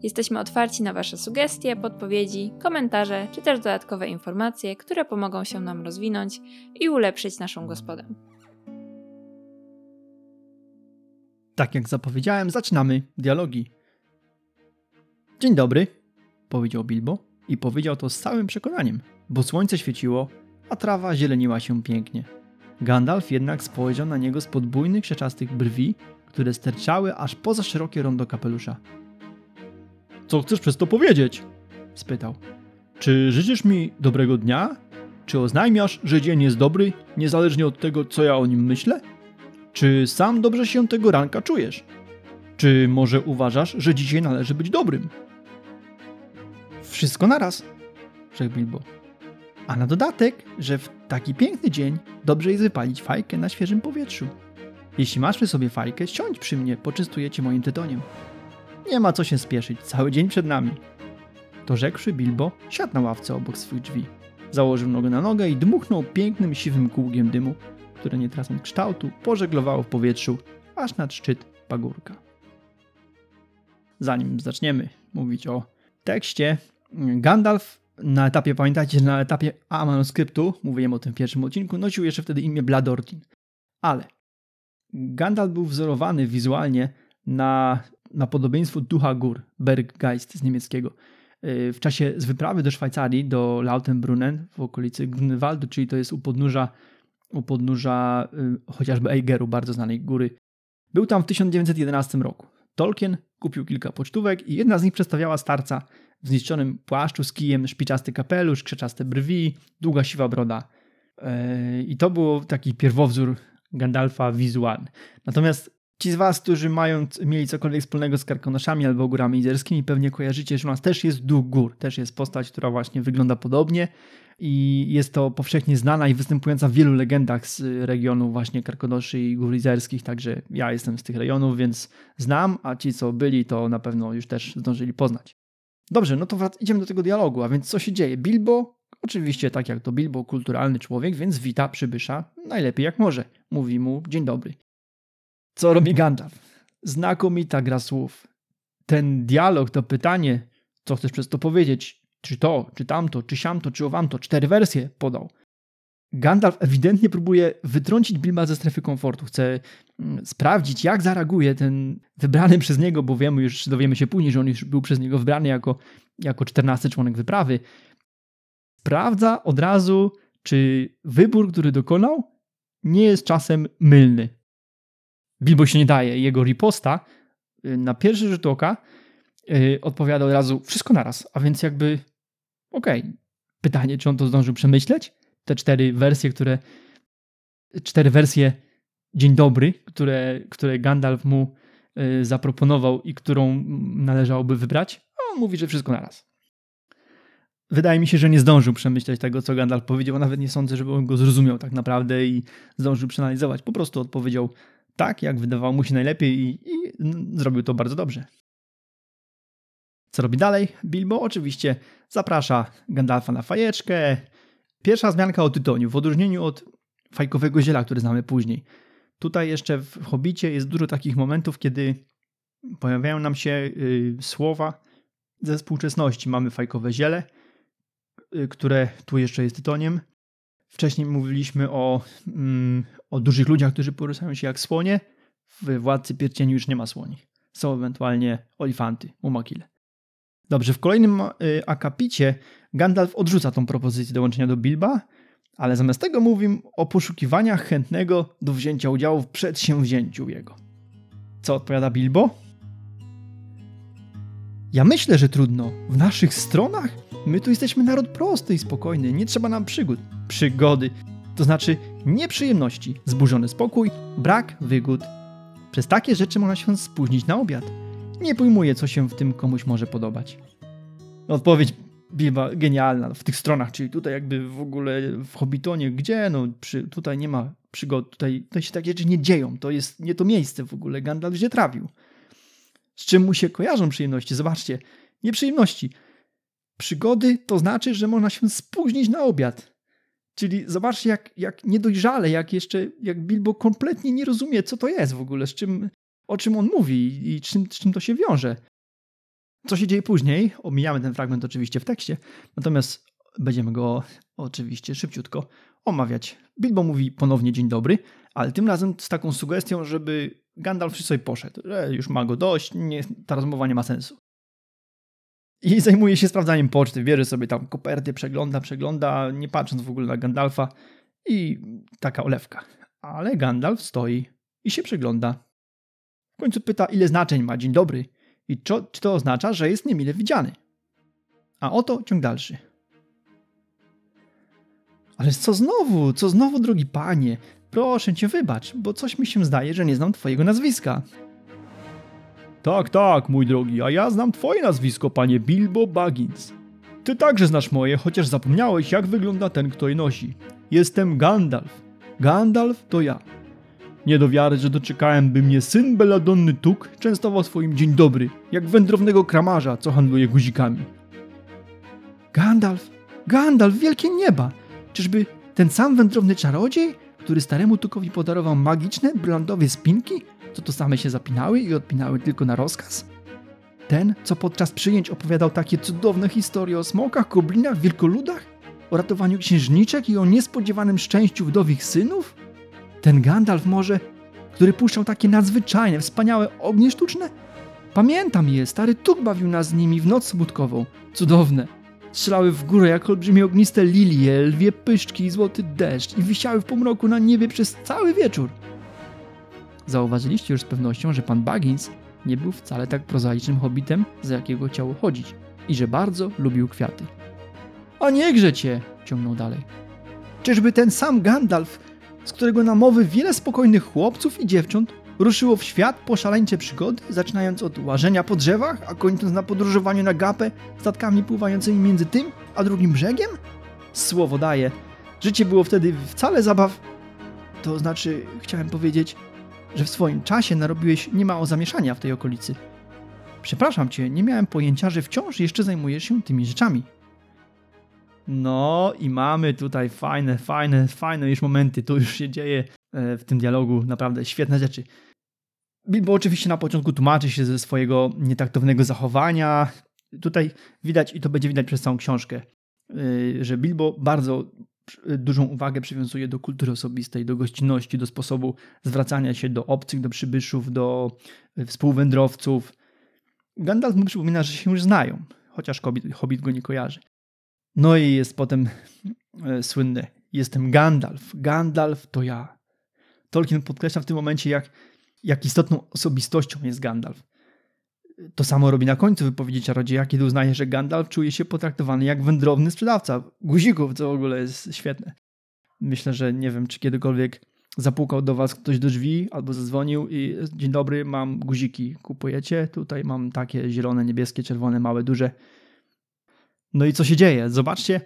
Jesteśmy otwarci na Wasze sugestie, podpowiedzi, komentarze czy też dodatkowe informacje, które pomogą się nam rozwinąć i ulepszyć naszą gospodę. Tak jak zapowiedziałem, zaczynamy dialogi. Dzień dobry, powiedział Bilbo i powiedział to z całym przekonaniem, bo słońce świeciło, a trawa zieleniła się pięknie. Gandalf jednak spojrzał na niego z podbójnych, krzeczastych brwi, które sterczały aż poza szerokie rondo kapelusza. Co chcesz przez to powiedzieć? spytał. Czy życzysz mi dobrego dnia? Czy oznajmiasz, że dzień jest dobry, niezależnie od tego, co ja o nim myślę? Czy sam dobrze się tego ranka czujesz? Czy może uważasz, że dzisiaj należy być dobrym? Wszystko naraz, rzekł Bilbo. A na dodatek, że w taki piękny dzień dobrze jest wypalić fajkę na świeżym powietrzu. Jeśli masz przy sobie fajkę, siądź przy mnie, poczęstuję cię moim tytoniem. Nie ma co się spieszyć, cały dzień przed nami. To rzekłszy Bilbo, siadł na ławce obok swych drzwi. Założył nogę na nogę i dmuchnął pięknym, siwym kółkiem dymu, które nie tracąc kształtu, pożeglowało w powietrzu, aż nad szczyt pagórka. Zanim zaczniemy mówić o tekście, Gandalf na etapie, pamiętajcie, że na etapie A manuskryptu, mówiłem o tym w pierwszym odcinku, nosił jeszcze wtedy imię Bladortin. Ale Gandalf był wzorowany wizualnie na, na podobieństwo ducha gór, Berggeist z niemieckiego. Y, w czasie z wyprawy do Szwajcarii, do Lautenbrunnen w okolicy Grunwaldu, czyli to jest u podnóża, u podnóża y, chociażby Eigeru, bardzo znanej góry. Był tam w 1911 roku. Tolkien kupił kilka pocztówek i jedna z nich przedstawiała starca w zniszczonym płaszczu z kijem, szpiczasty kapelusz, krzeczaste brwi, długa siwa broda. Yy, I to był taki pierwowzór Gandalfa wizualny. Natomiast ci z was, którzy mają, mieli cokolwiek wspólnego z karkonoszami albo górami izerskimi, pewnie kojarzycie, że u nas też jest duch gór. Też jest postać, która właśnie wygląda podobnie i jest to powszechnie znana i występująca w wielu legendach z regionu właśnie Karkonoszy i Gór Izerskich, także ja jestem z tych rejonów, więc znam, a ci co byli to na pewno już też zdążyli poznać. Dobrze, no to idziemy do tego dialogu, a więc co się dzieje? Bilbo, oczywiście tak jak to Bilbo, kulturalny człowiek, więc wita przybysza najlepiej jak może. Mówi mu dzień dobry. Co robi Gandalf? Znakomita gra słów. Ten dialog, to pytanie, co chcesz przez to powiedzieć, czy to, czy tamto, czy siamto, czy owamto, cztery wersje podał. Gandalf ewidentnie próbuje wytrącić Bilba ze strefy komfortu. Chce mm, sprawdzić, jak zareaguje ten wybrany przez niego, bo wiemy już, dowiemy się później, że on już był przez niego wybrany jako, jako 14 członek wyprawy. Sprawdza od razu, czy wybór, który dokonał, nie jest czasem mylny. Bilbo się nie daje. Jego riposta y, na pierwszy rzut oka yy, odpowiada od razu wszystko naraz, a więc jakby okej. Okay. Pytanie, czy on to zdążył przemyśleć? Te cztery wersje, które cztery wersje Dzień Dobry, które, które Gandalf mu y, zaproponował i którą należałoby wybrać, on mówi, że wszystko naraz. Wydaje mi się, że nie zdążył przemyśleć tego, co Gandalf powiedział. Nawet nie sądzę, żeby on go zrozumiał tak naprawdę i zdążył przeanalizować. Po prostu odpowiedział tak, jak wydawało mu się najlepiej i, i zrobił to bardzo dobrze. Co robi dalej? Bilbo oczywiście zaprasza Gandalfa na fajeczkę. Pierwsza zmianka o tytoniu, w odróżnieniu od fajkowego ziela, który znamy później. Tutaj jeszcze w Hobbicie jest dużo takich momentów, kiedy pojawiają nam się y, słowa ze współczesności. Mamy fajkowe ziele, y, które tu jeszcze jest tytoniem. Wcześniej mówiliśmy o, mm, o dużych ludziach, którzy poruszają się jak słonie. W Władcy Pierścieni już nie ma słoni. Są ewentualnie olifanty, umakile. Dobrze, w kolejnym y, akapicie Gandalf odrzuca tą propozycję dołączenia do Bilba, ale zamiast tego mówi o poszukiwaniach chętnego do wzięcia udziału w przedsięwzięciu jego. Co odpowiada Bilbo? Ja myślę, że trudno. W naszych stronach my tu jesteśmy naród prosty i spokojny, nie trzeba nam przygód. Przygody, to znaczy nieprzyjemności, zburzony spokój, brak wygód. Przez takie rzeczy można się spóźnić na obiad. Nie pojmuję, co się w tym komuś może podobać. Odpowiedź Bilba genialna w tych stronach, czyli tutaj jakby w ogóle w Hobbitonie, gdzie no przy, tutaj nie ma przygód, tutaj, tutaj się takie rzeczy nie dzieją, to jest nie to miejsce w ogóle, Gandalf się trafił. Z czym mu się kojarzą przyjemności? Zobaczcie, nieprzyjemności. Przygody to znaczy, że można się spóźnić na obiad. Czyli zobaczcie, jak, jak niedojrzale, jak jeszcze, jak Bilbo kompletnie nie rozumie, co to jest w ogóle, z czym, o czym on mówi i czym, z czym to się wiąże. Co się dzieje później? Omijamy ten fragment oczywiście w tekście, natomiast będziemy go oczywiście szybciutko omawiać. Bilbo mówi ponownie dzień dobry, ale tym razem z taką sugestią, żeby Gandalf sobie poszedł, że już ma go dość, nie, ta rozmowa nie ma sensu. I zajmuje się sprawdzaniem poczty, bierze sobie tam koperty, przegląda, przegląda, nie patrząc w ogóle na Gandalfa i taka olewka. Ale Gandalf stoi i się przegląda. W końcu pyta, ile znaczeń ma dzień dobry i czy, czy to oznacza, że jest niemile widziany. A oto ciąg dalszy. Ale co znowu, co znowu, drogi panie? Proszę cię, wybacz, bo coś mi się zdaje, że nie znam twojego nazwiska. Tak, tak, mój drogi, a ja znam twoje nazwisko, panie Bilbo Baggins. Ty także znasz moje, chociaż zapomniałeś, jak wygląda ten, kto je nosi. Jestem Gandalf. Gandalf to ja. Nie do wiary, że doczekałem, by mnie syn Belladonny Tuk częstował swoim dzień dobry, jak wędrownego kramarza, co handluje guzikami. Gandalf, Gandalf, wielkie nieba! Czyżby ten sam wędrowny czarodziej, który staremu Tukowi podarował magiczne, brylantowe spinki, co to same się zapinały i odpinały tylko na rozkaz? Ten, co podczas przyjęć opowiadał takie cudowne historie o smokach, goblinach, wielkoludach? O ratowaniu księżniczek i o niespodziewanym szczęściu wdowich synów? Ten Gandalf może, który puszczał takie nadzwyczajne, wspaniałe ognie sztuczne? Pamiętam je, stary Tuk bawił nas z nimi w noc smutkową. Cudowne. Strzelały w górę jak olbrzymie ogniste lilie, lwie pyszczki i złoty deszcz i wisiały w pomroku na niebie przez cały wieczór. Zauważyliście już z pewnością, że pan Baggins nie był wcale tak prozaicznym hobbitem, za jakiego chciało chodzić i że bardzo lubił kwiaty. A niechże cię, ciągnął dalej. Czyżby ten sam Gandalf, z którego na mowy wiele spokojnych chłopców i dziewcząt ruszyło w świat po szaleńcze przygody, zaczynając od łażenia po drzewach, a kończąc na podróżowaniu na gapę statkami pływającymi między tym a drugim brzegiem? Słowo daje. Życie było wtedy wcale zabaw. To znaczy, chciałem powiedzieć, że w swoim czasie narobiłeś niemało zamieszania w tej okolicy. Przepraszam cię, nie miałem pojęcia, że wciąż jeszcze zajmujesz się tymi rzeczami. No i mamy tutaj fajne, fajne, fajne już momenty. Tu już się dzieje e, w tym dialogu naprawdę świetne rzeczy. Bilbo oczywiście na początku tłumaczy się ze swojego nietaktownego zachowania. Tutaj widać, i to będzie widać przez całą książkę, e, że Bilbo bardzo dużą uwagę przywiązuje do kultury osobistej, do gościnności, do sposobu zwracania się do obcych, do przybyszów, do e, współwędrowców. Gandalf mu przypomina, że się już znają, chociaż Hobbit, Hobbit go nie kojarzy. No i jest potem e, słynne Jestem Gandalf. Gandalf to ja. Tolkien podkreśla w tym momencie, jak, jak istotną osobistością jest Gandalf. To samo robi na końcu wypowiedzi czarodzieja, kiedy uznaje, że Gandalf czuje się potraktowany jak wędrowny sprzedawca guzików, co w ogóle jest świetne. Myślę, że nie wiem, czy kiedykolwiek zapukał do was ktoś do drzwi albo zadzwonił i dzień dobry, mam guziki, kupujecie? Tutaj mam takie zielone, niebieskie, czerwone, małe, duże. No i co się dzieje? Zobaczcie,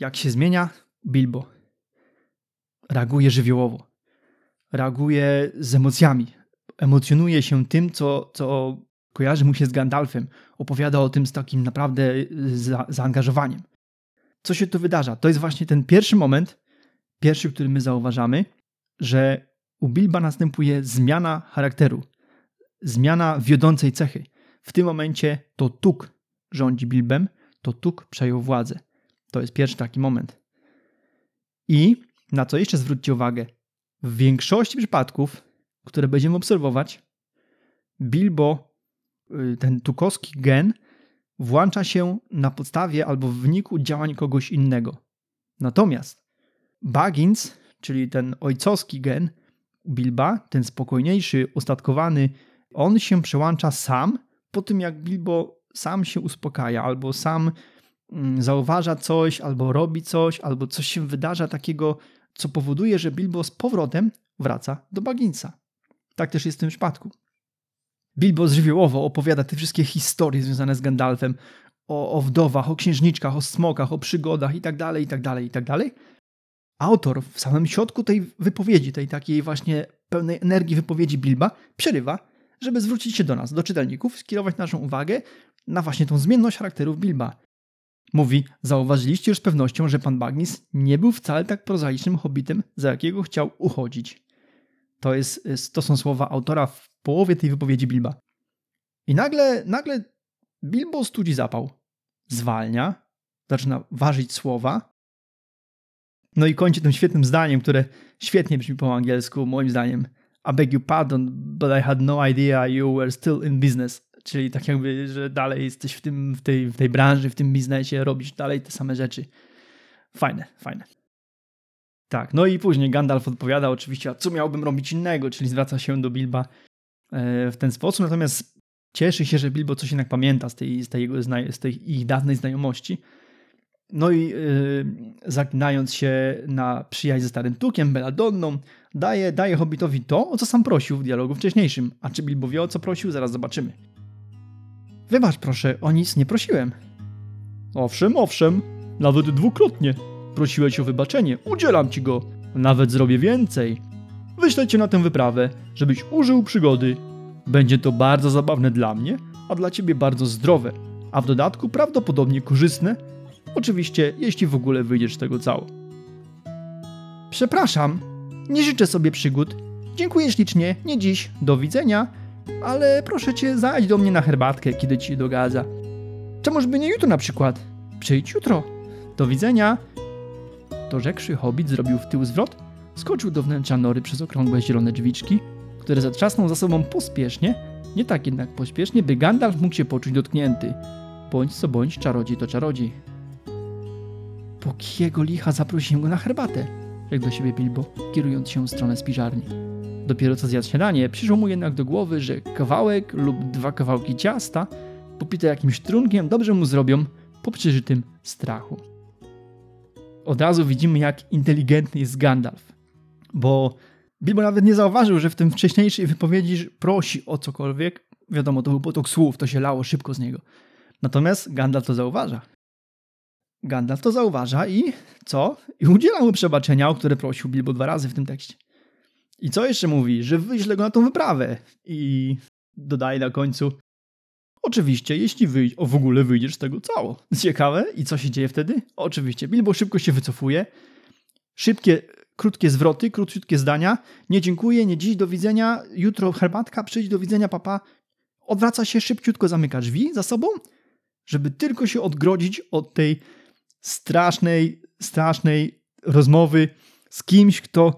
jak się zmienia Bilbo. Reaguje żywiołowo. Reaguje z emocjami. Emocjonuje się tym, co, co kojarzy mu się z Gandalfem. Opowiada o tym z takim naprawdę y, za, zaangażowaniem. Co się tu wydarza? To jest właśnie ten pierwszy moment, pierwszy, który my zauważamy, że u Bilba następuje zmiana charakteru, zmiana wiodącej cechy. W tym momencie to Tuk rządzi Bilbem, to Tuk przejął władzę. To jest pierwszy taki moment. I na co jeszcze zwróćcie uwagę, w większości przypadków, które będziemy obserwować, Bilbo, y, ten tukowski gen, włącza się na podstawie albo w wyniku działań kogoś innego. Natomiast Baggins, czyli ten ojcowski gen Bilba, ten spokojniejszy, ustatkowany, on się przełącza sam po tym, jak Bilbo sam się uspokaja, albo sam mm, zauważa coś, albo robi coś, albo coś się wydarza takiego, co powoduje, że Bilbo z powrotem wraca do Bagginsa. Tak też jest w tym przypadku. Bilbo żywiołowo opowiada te wszystkie historie związane z Gandalfem, o, o wdowach, o księżniczkach, o smokach, o przygodach itd., itd., itd. Autor w samym środku tej wypowiedzi, tej takiej właśnie pełnej energii wypowiedzi Bilba, przerywa, żeby zwrócić się do nas, do czytelników, skierować naszą uwagę na właśnie tą zmienność charakterów Bilba. Mówi, zauważyliście już z pewnością, że pan Bagnis nie był wcale tak prozaicznym hobbitem, za jakiego chciał uchodzić. To, jest, to są słowa autora w połowie tej wypowiedzi Bilba. I nagle, nagle Bilbo studzi zapał. Zwalnia, zaczyna ważyć słowa. No i kończy tym świetnym zdaniem, które świetnie brzmi po angielsku, moim zdaniem. I beg your pardon, but I had no idea you were still in business. Czyli tak jakby, że dalej jesteś w, tym, w, tej, w tej branży, w tym biznesie, robisz dalej te same rzeczy. Fajne, fajne. Tak, no i później Gandalf odpowiada oczywiście, a co miałbym robić innego, czyli zwraca się do Bilba e, w ten sposób, natomiast cieszy się, że Bilbo coś jednak pamięta z tej, z tej, jego, z tej ich dawnej znajomości. No i yy, się na przyjaźń ze starym Tukiem, Belladonną, daje, daje Hobbitowi to, o co sam prosił w dialogu wcześniejszym. A czy Bilbo wie, o co prosił? Zaraz zobaczymy. Wybacz proszę, o nic nie prosiłem. Owszem, owszem, nawet dwukrotnie. Prosiłeś o wybaczenie, udzielam ci go. Nawet zrobię więcej. Wyślę cię na tę wyprawę, żebyś użył przygody. Będzie to bardzo zabawne dla mnie, a dla ciebie bardzo zdrowe, a w dodatku prawdopodobnie korzystne. Oczywiście, jeśli w ogóle wyjdziesz z tego cało. Przepraszam, nie życzę sobie przygód. Dziękuję ślicznie, nie dziś, do widzenia, ale proszę cię, zajdź do mnie na herbatkę, kiedy ci dogadza. Czemuż by nie jutro na przykład? Przyjdź jutro. Do widzenia. To rzekszy hobbit zrobił w tył zwrot, skoczył do wnętrza nory przez okrągłe zielone drzwiczki, które zatrzasnął za sobą pospiesznie, nie tak jednak pośpiesznie, by Gandalf mógł się poczuć dotknięty. Bądź co bądź, czarodziej to czarodziej. Po kiego licha zaprosiłem go na herbatę, rzekł do siebie Bilbo, kierując się w stronę spiżarni. Dopiero co zjadł śniadanie, przyszło mu jednak do głowy, że kawałek lub dwa kawałki ciasta, popite jakimś trunkiem, dobrze mu zrobią po przeżytym strachu. Od razu widzimy, jak inteligentny jest Gandalf, bo Bilbo nawet nie zauważył, że w tym wcześniejszej wypowiedzi prosi o cokolwiek. Wiadomo, to był potok słów, to się lało szybko z niego. Natomiast Gandalf to zauważa. Gandalf to zauważa i co? I udziela mu przebaczenia, o które prosił Bilbo dwa razy w tym tekście. I co jeszcze mówi? Że wyśle go na tą wyprawę. I dodaje na końcu. Oczywiście, jeśli wyjść, o w ogóle wyjdziesz z tego cało. Ciekawe. I co się dzieje wtedy? Oczywiście, Bilbo szybko się wycofuje. Szybkie, krótkie zwroty, krótkie zdania. Nie dziękuję, nie dziś, do widzenia. Jutro herbatka, przyjdź, do widzenia, papa. Odwraca się, szybciutko zamyka drzwi za sobą, żeby tylko się odgrodzić od tej strasznej, strasznej rozmowy z kimś, kto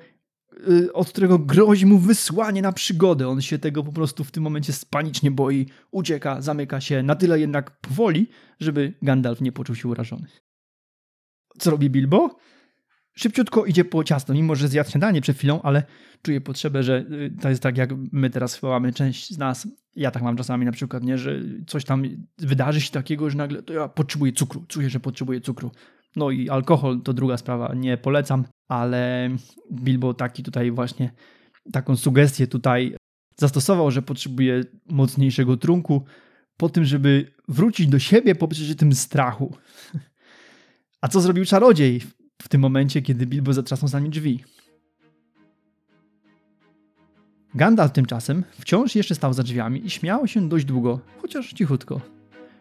od którego grozi mu wysłanie na przygodę. On się tego po prostu w tym momencie panicznie boi, ucieka, zamyka się, na tyle jednak powoli, żeby Gandalf nie poczuł się urażony. Co robi Bilbo? Szybciutko idzie po ciasto, mimo że zjadł śniadanie przed chwilą, ale czuje potrzebę, że y, to jest tak, jak my teraz mamy część z nas. Ja tak mam czasami na przykład, nie, że coś tam wydarzy się takiego, że nagle to ja potrzebuję cukru, czuję, że potrzebuję cukru. No i alkohol to druga sprawa, nie polecam, ale Bilbo taki tutaj właśnie taką sugestię tutaj zastosował, że potrzebuje mocniejszego trunku po tym, żeby wrócić do siebie po przeżytym strachu. [LAUGHS] A co zrobił czarodziej w tym momencie, kiedy Bilbo zatrzasnął za nim drzwi? Gandalf tymczasem wciąż jeszcze stał za drzwiami i śmiał się dość długo, chociaż cichutko.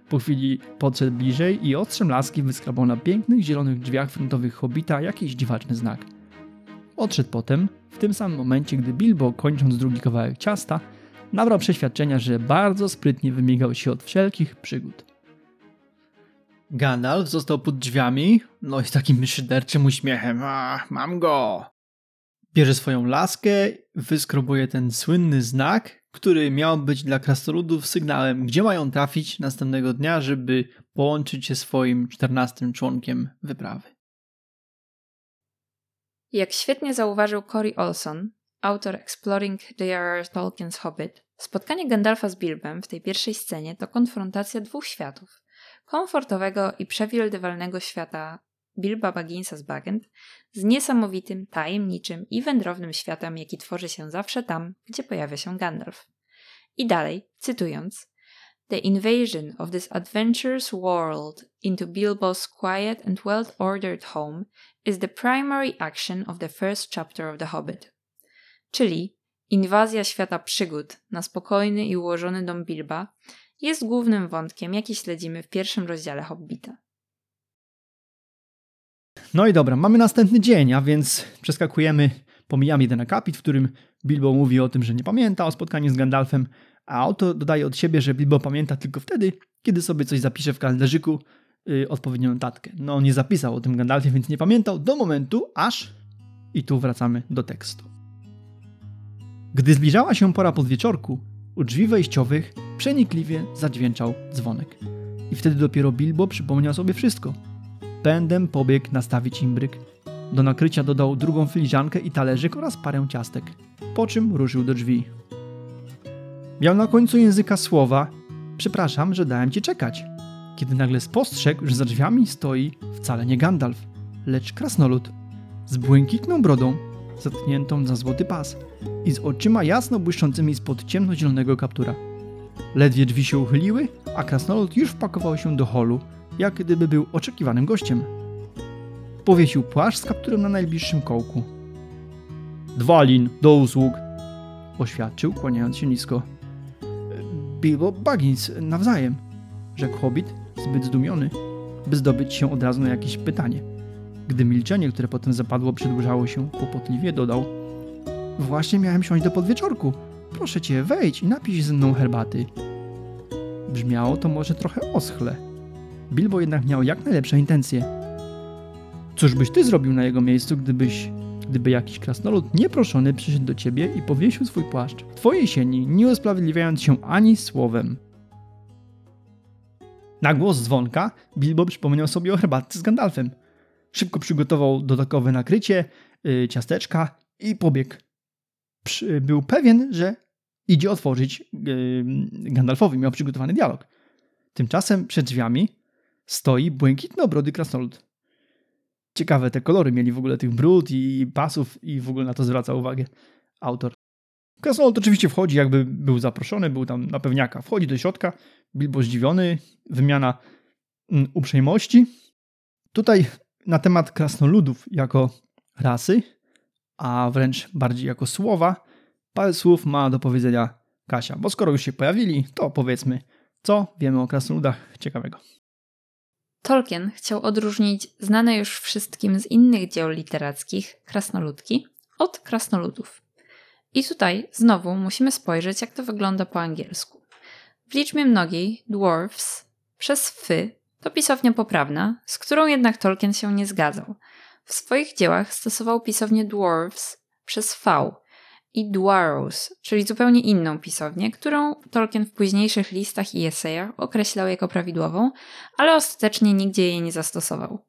Po chwili podszedł bliżej i ostrzem laski wyskrabał na pięknych zielonych drzwiach frontowych hobita jakiś dziwaczny znak. Odszedł potem, w tym samym momencie, gdy Bilbo, kończąc drugi kawałek ciasta, nabrał przeświadczenia, że bardzo sprytnie wymigał się od wszelkich przygód. Gandalf został pod drzwiami, no i takim szyderczym uśmiechem. A, mam go! Bierze swoją laskę, wyskrobuje ten słynny znak, który miał być dla krasnoludów sygnałem, gdzie mają trafić następnego dnia, żeby połączyć się swoim czternastym członkiem wyprawy. Jak świetnie zauważył Cory Olson, autor Exploring J.R.R. Tolkien's Hobbit, spotkanie Gandalfa z Bilbem w tej pierwszej scenie to konfrontacja dwóch światów. Komfortowego i przewidywalnego świata Bilba Bagginsa z Bagent z niesamowitym, tajemniczym i wędrownym światem, jaki tworzy się zawsze tam, gdzie pojawia się Gandalf. I dalej, cytując, The invasion of this adventurous world into Bilbo's quiet and well-ordered home is the primary action of the first chapter of The Hobbit. Czyli inwazja świata przygód na spokojny i ułożony dom Bilba jest głównym wątkiem, jaki śledzimy w pierwszym rozdziale Hobbita. No i dobra, mamy następny dzień, a więc przeskakujemy, pomijamy jeden akapit, w którym Bilbo mówi o tym, że nie pamięta o spotkaniu z Gandalfem, a autor dodaje od siebie, że Bilbo pamięta tylko wtedy, kiedy sobie coś zapisze w kalendarzyku, yy, odpowiednią notatkę. No, nie zapisał o tym Gandalfie, więc nie pamiętał do momentu, aż... I tu wracamy do tekstu. Gdy zbliżała się pora podwieczorku, u drzwi wejściowych przenikliwie zadźwięczał dzwonek. I wtedy dopiero Bilbo przypomniał sobie wszystko – Pędem pobiegł nastawić imbryk. Do nakrycia dodał drugą filiżankę i talerzyk oraz parę ciastek, po czym ruszył do drzwi. Miał na końcu języka słowa Przepraszam, że dałem ci czekać. Kiedy nagle spostrzegł, że za drzwiami stoi wcale nie Gandalf, lecz krasnolud z błękitną brodą, zatkniętą za złoty pas i z oczyma jasno błyszczącymi spod ciemnozielonego kaptura. Ledwie drzwi się uchyliły, a krasnolud już wpakował się do holu, jak gdyby był oczekiwanym gościem. Powiesił płaszcz z kapturem na najbliższym kołku. Dwalin, do usług! Oświadczył, kłaniając się nisko. Bilbo Baggins, nawzajem, rzekł hobbit, zbyt zdumiony, by zdobyć się od razu na jakieś pytanie. Gdy milczenie, które potem zapadło, przedłużało się, kłopotliwie dodał Właśnie miałem siąść do podwieczorku. Proszę cię, wejdź i napij ze mną herbaty. Brzmiało to może trochę oschle, Bilbo jednak miał jak najlepsze intencje. Cóż byś ty zrobił na jego miejscu, gdybyś, gdyby jakiś krasnolud nieproszony przyszedł do ciebie i powiesił swój płaszcz w twojej sieni, nie usprawiedliwiając się ani słowem? Na głos dzwonka Bilbo przypomniał sobie o herbatce z Gandalfem. Szybko przygotował dodatkowe nakrycie, yy, ciasteczka i pobiegł. Przy, był pewien, że idzie otworzyć yy, Gandalfowi, miał przygotowany dialog. Tymczasem przed drzwiami stoi błękitno-brody krasnolud. Ciekawe te kolory mieli w ogóle tych brud i pasów i w ogóle na to zwraca uwagę autor. Krasnolud oczywiście wchodzi, jakby był zaproszony, był tam na pewniaka. Wchodzi do środka, Bilbo zdziwiony, wymiana mm, uprzejmości. Tutaj na temat krasnoludów jako rasy, a wręcz bardziej jako słowa, parę słów ma do powiedzenia Kasia, bo skoro już się pojawili, to powiedzmy, co wiemy o krasnoludach ciekawego. Tolkien chciał odróżnić znane już wszystkim z innych dzieł literackich krasnoludki od krasnoludów. I tutaj znowu musimy spojrzeć, jak to wygląda po angielsku. W liczbie mnogiej dwarfs przez fy to pisownia poprawna, z którą jednak Tolkien się nie zgadzał. W swoich dziełach stosował pisownię dwarfs przez v, i Dwarrows, czyli zupełnie inną pisownię, którą Tolkien w późniejszych listach i esejach określał jako prawidłową, ale ostatecznie nigdzie jej nie zastosował.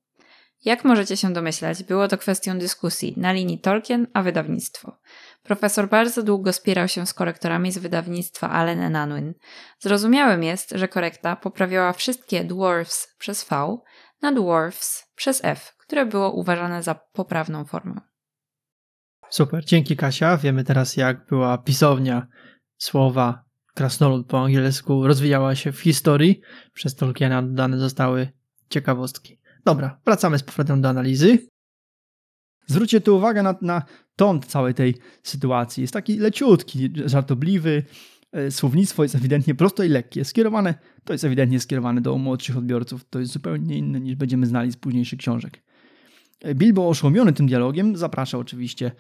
Jak możecie się domyślać, było to kwestią dyskusji na linii Tolkien a wydawnictwo. Profesor bardzo długo spierał się z korektorami z wydawnictwa Allen Unwin. Zrozumiałym jest, że korekta poprawiała wszystkie dwarfs przez V na dwarfs przez F, które było uważane za poprawną formę. Super, dzięki Kasia. Wiemy teraz, jak była pisownia słowa krasnolud po angielsku rozwijała się w historii. Przez Tolkiena dodane zostały ciekawostki. Dobra, wracamy z powrotem do analizy. Zwróćcie tu uwagę na, na ton całej tej sytuacji. Jest taki leciutki, żartobliwy, e, słownictwo jest ewidentnie proste i lekkie. Skierowane, to jest ewidentnie skierowane do młodszych odbiorców. To jest zupełnie inne niż będziemy znali z późniejszych książek. Bilbo oszołomiony tym dialogiem zaprasza oczywiście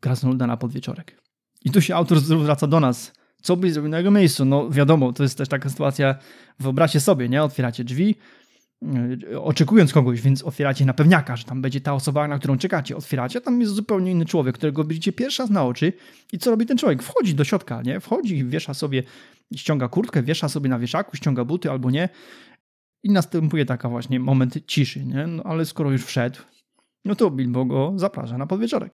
Krasnoluda na podwieczorek. I tu się autor zwraca do nas. Co byś zrobił na jego miejscu? No wiadomo, to jest też taka sytuacja, wyobraźcie sobie, nie? Otwieracie drzwi, yy, oczekując kogoś, więc otwieracie na pewniaka, że tam będzie ta osoba, na którą czekacie. Otwieracie, a tam jest zupełnie inny człowiek, którego widzicie pierwszy raz na oczy. I co robi ten człowiek? Wchodzi do środka, nie? Wchodzi, wiesza sobie, ściąga kurtkę, wiesza sobie na wieszaku, ściąga buty albo nie. I następuje taka właśnie moment ciszy, nie? No, ale skoro już wszedł, no to Bilbo go zaprasza na podwieczorek.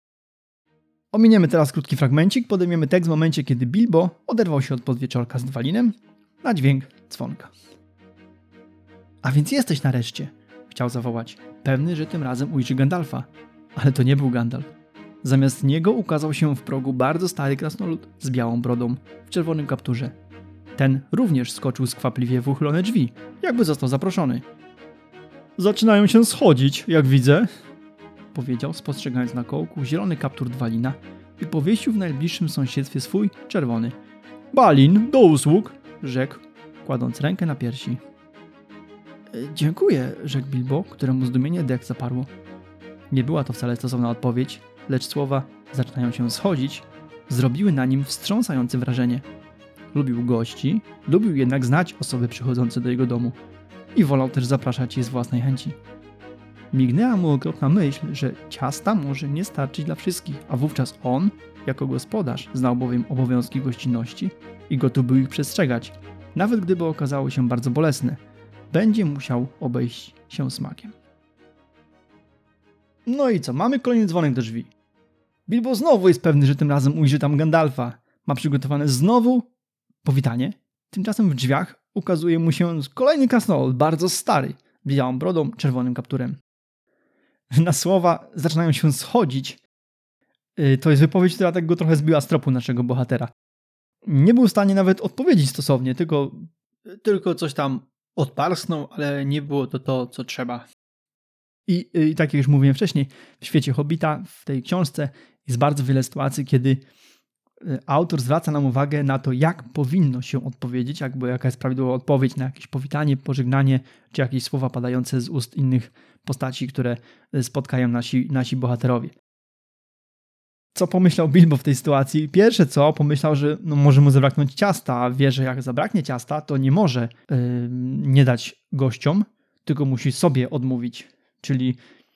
Ominiemy teraz krótki fragmencik, podejmiemy tekst w momencie, kiedy Bilbo oderwał się od podwieczorka z Dwalinem na dźwięk dzwonka. A więc jesteś nareszcie, chciał zawołać, pewny, że tym razem ujrzy Gandalfa. Ale to nie był Gandalf. Zamiast niego ukazał się w progu bardzo stary krasnolud z białą brodą, w czerwonym kapturze. Ten również skoczył skwapliwie w uchylone drzwi, jakby został zaproszony. Zaczynają się schodzić, jak widzę, powiedział, spostrzegając na kołku zielony kaptur Dwalina i powiesił w najbliższym sąsiedztwie swój czerwony. Balin, do usług, rzekł, kładąc rękę na piersi. "E, Dziękuję, rzekł Bilbo, któremu zdumienie dech zaparło. Nie była to wcale stosowna odpowiedź, lecz słowa zaczynają się schodzić, zrobiły na nim wstrząsające wrażenie. Lubił gości, lubił jednak znać osoby przychodzące do jego domu i wolał też zapraszać je z własnej chęci. Mignęła mu okropna myśl, że ciasta może nie starczyć dla wszystkich, a wówczas on, jako gospodarz, znał bowiem obowiązki gościnności i gotów był ich przestrzegać, nawet gdyby okazały się bardzo bolesne. Będzie musiał obejść się smakiem. No i co? Mamy kolejny dzwonek do drzwi. Bilbo znowu jest pewny, że tym razem ujrzy tam Gandalfa. Ma przygotowane znowu powitanie. Tymczasem w drzwiach ukazuje mu się kolejny krasnolud, bardzo stary, białą brodą, czerwonym kapturem [LAUGHS] na słowa zaczynają się schodzić. Y, to jest wypowiedź, która tak go trochę zbiła z tropu naszego bohatera. Nie był w stanie nawet odpowiedzieć stosownie, tylko, tylko coś tam odparsnął, ale nie było to to, co trzeba. I, y, I tak jak już mówiłem wcześniej, w świecie Hobbita, w tej książce jest bardzo wiele sytuacji, kiedy autor zwraca nam uwagę na to, jak powinno się odpowiedzieć, jakby jaka jest prawidłowa odpowiedź na jakieś powitanie, pożegnanie, czy jakieś słowa padające z ust innych postaci, które spotkają nasi, nasi bohaterowie. Co pomyślał Bilbo w tej sytuacji? Pierwsze co, pomyślał, że no może mu zabraknąć ciasta, a wie, że jak zabraknie ciasta, to nie może yy, nie dać gościom, tylko musi sobie odmówić. Czyli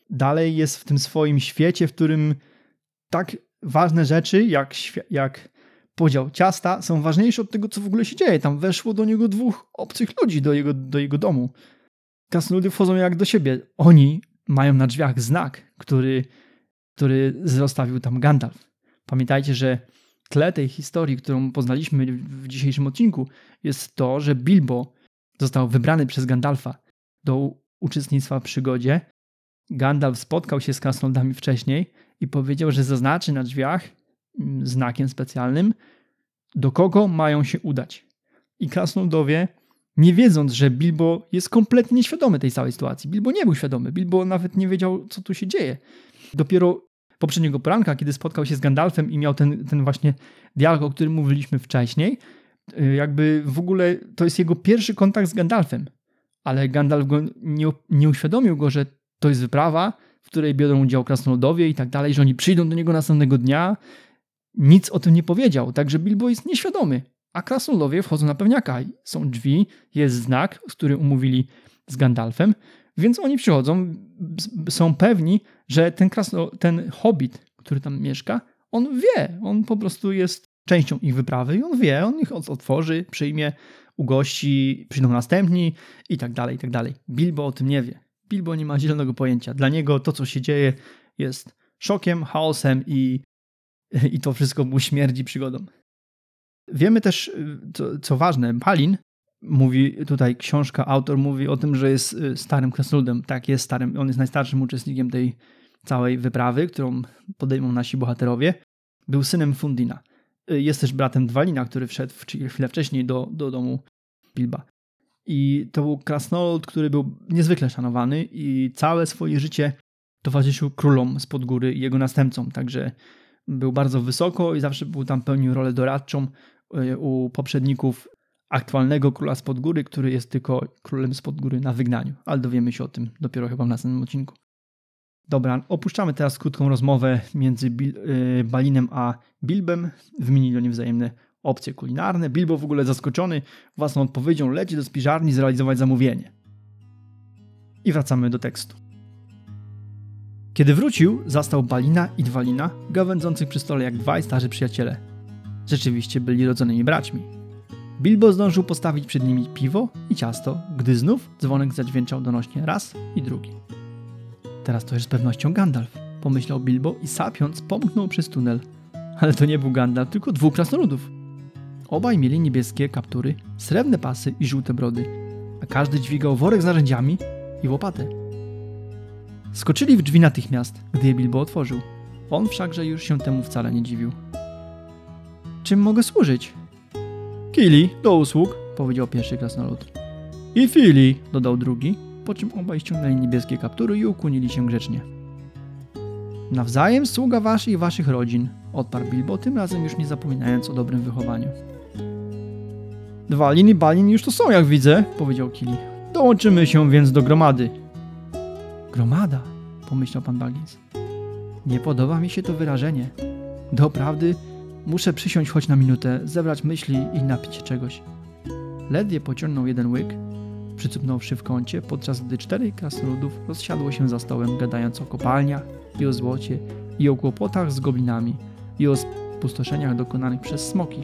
dalej jest w tym swoim świecie, w którym tak ważne rzeczy jak, jak podział ciasta są ważniejsze od tego, co w ogóle się dzieje. Tam weszło do niego dwóch obcych ludzi do jego, do jego domu. Krasnoludy wchodzą jak do siebie. Oni mają na drzwiach znak, który, który zostawił tam Gandalf. Pamiętajcie, że tle tej historii, którą poznaliśmy w dzisiejszym odcinku, jest to, że Bilbo został wybrany przez Gandalfa do uczestnictwa w przygodzie. Gandalf spotkał się z krasnoludami wcześniej i powiedział, że zaznaczy na drzwiach mm, znakiem specjalnym, do kogo mają się udać. I krasnoludowie nie wiedząc, że Bilbo jest kompletnie nieświadomy tej całej sytuacji. Bilbo nie był świadomy, Bilbo nawet nie wiedział, co tu się dzieje. Dopiero poprzedniego poranka, kiedy spotkał się z Gandalfem i miał ten, ten właśnie dialog, o którym mówiliśmy wcześniej, y, jakby w ogóle to jest jego pierwszy kontakt z Gandalfem. Ale Gandalf go nie, nie uświadomił go, że to jest wyprawa, w której biorą udział krasnoludowie i tak dalej, że oni przyjdą do niego następnego dnia. Nic o tym nie powiedział, także Bilbo jest nieświadomy a krasnoludowie wchodzą na pewniaka. Są drzwi, jest znak, z którym umówili z Gandalfem, więc oni przychodzą, są pewni, że ten, krasno, ten hobbit, który tam mieszka, on wie, on po prostu jest częścią ich wyprawy i on wie, on ich otworzy, przyjmie, ugości, przyjdą następni i tak dalej, i tak dalej. Bilbo o tym nie wie. Bilbo nie ma zielonego pojęcia. Dla niego to, co się dzieje, jest szokiem, chaosem i, i to wszystko mu śmierdzi przygodą. Wiemy też, y, co, co ważne, Palin mówi tutaj książka, autor mówi o tym, że jest y, starym krasnoludem. Tak, jest starym. On jest najstarszym uczestnikiem tej całej wyprawy, którą podejmą nasi bohaterowie. Był synem Fundina. Y, jest też bratem Dwalina, który wszedł chwilę wcześniej do, do domu Bilba. I to był krasnolud, który był niezwykle szanowany i całe swoje życie towarzyszył królom spod góry i jego następcom, także był bardzo wysoko i zawsze był tam pełnił rolę doradczą y, u poprzedników aktualnego króla spod góry, który jest tylko królem spod góry na wygnaniu, ale dowiemy się o tym dopiero chyba w następnym odcinku. Dobra, opuszczamy teraz krótką rozmowę między Bil y, Balinem a Bilbem. Wymienili oni wzajemne opcje kulinarne. Bilbo w ogóle zaskoczony własną odpowiedzią leci do spiżarni zrealizować zamówienie. I wracamy do tekstu. Kiedy wrócił, zastał Balina i Dwalina gawędzących przy stole jak dwaj starzy przyjaciele. Rzeczywiście byli rodzonymi braćmi. Bilbo zdążył postawić przed nimi piwo i ciasto, gdy znów dzwonek zadźwięczał donośnie raz i drugi. Teraz to już z pewnością Gandalf, pomyślał Bilbo i sapiąc pomknął przez tunel. Ale to nie był Gandalf, tylko dwóch krasnoludów. Obaj mieli niebieskie kaptury, srebrne pasy i żółte brody, a każdy dźwigał worek z narzędziami i łopatę. Skoczyli w drzwi natychmiast, gdy je Bilbo otworzył. On wszakże już się temu wcale nie dziwił. Czym mogę służyć? Kili, do usług, powiedział pierwszy krasnolud. I Fili, dodał drugi, po czym obaj ściągnęli niebieskie kaptury i ukłonili się grzecznie. Nawzajem sługa wasz i waszych rodzin, odparł Bilbo, tym razem już nie zapominając o dobrym wychowaniu. Dwalin i Balin już to są, jak widzę, powiedział Kili. Dołączymy się więc do gromady. Gromada, pomyślał pan Baggins. Nie podoba mi się to wyrażenie. Doprawdy, muszę przysiąść choć na minutę, zebrać myśli i napić się czegoś. Ledwie pociągnął jeden łyk, przycupnąwszy w kącie, podczas gdy cztery krasnoludów rozsiadło się za stołem, gadając o kopalniach i o złocie, i o kłopotach z goblinami, i o spustoszeniach dokonanych przez smoki,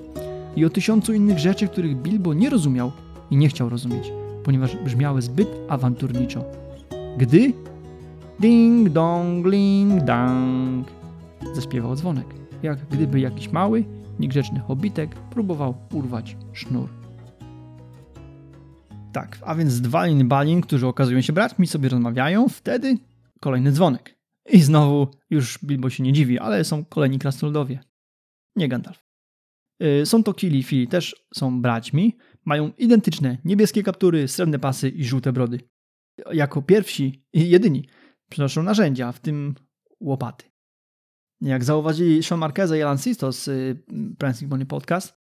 i o tysiącu innych rzeczy, których Bilbo nie rozumiał i nie chciał rozumieć, ponieważ brzmiały zbyt awanturniczo. Gdy ding dong ling dang zaśpiewał dzwonek, jak gdyby jakiś mały, niegrzeczny hobitek próbował urwać sznur. Tak, a więc Dwalin Balin, którzy okazują się braćmi, sobie rozmawiają, wtedy kolejny dzwonek. I znowu już Bilbo się nie dziwi, ale są kolejni krasnoludowie. Nie Gandalf. Yy, są to Kili Fili, też są braćmi. Mają identyczne niebieskie kaptury, srebrne pasy i żółte brody. Jako pierwsi i jedyni przynoszą narzędzia, w tym łopaty. Jak zauważyli Sean Marquez i Alan Sistos z y, Prancing Money Podcast,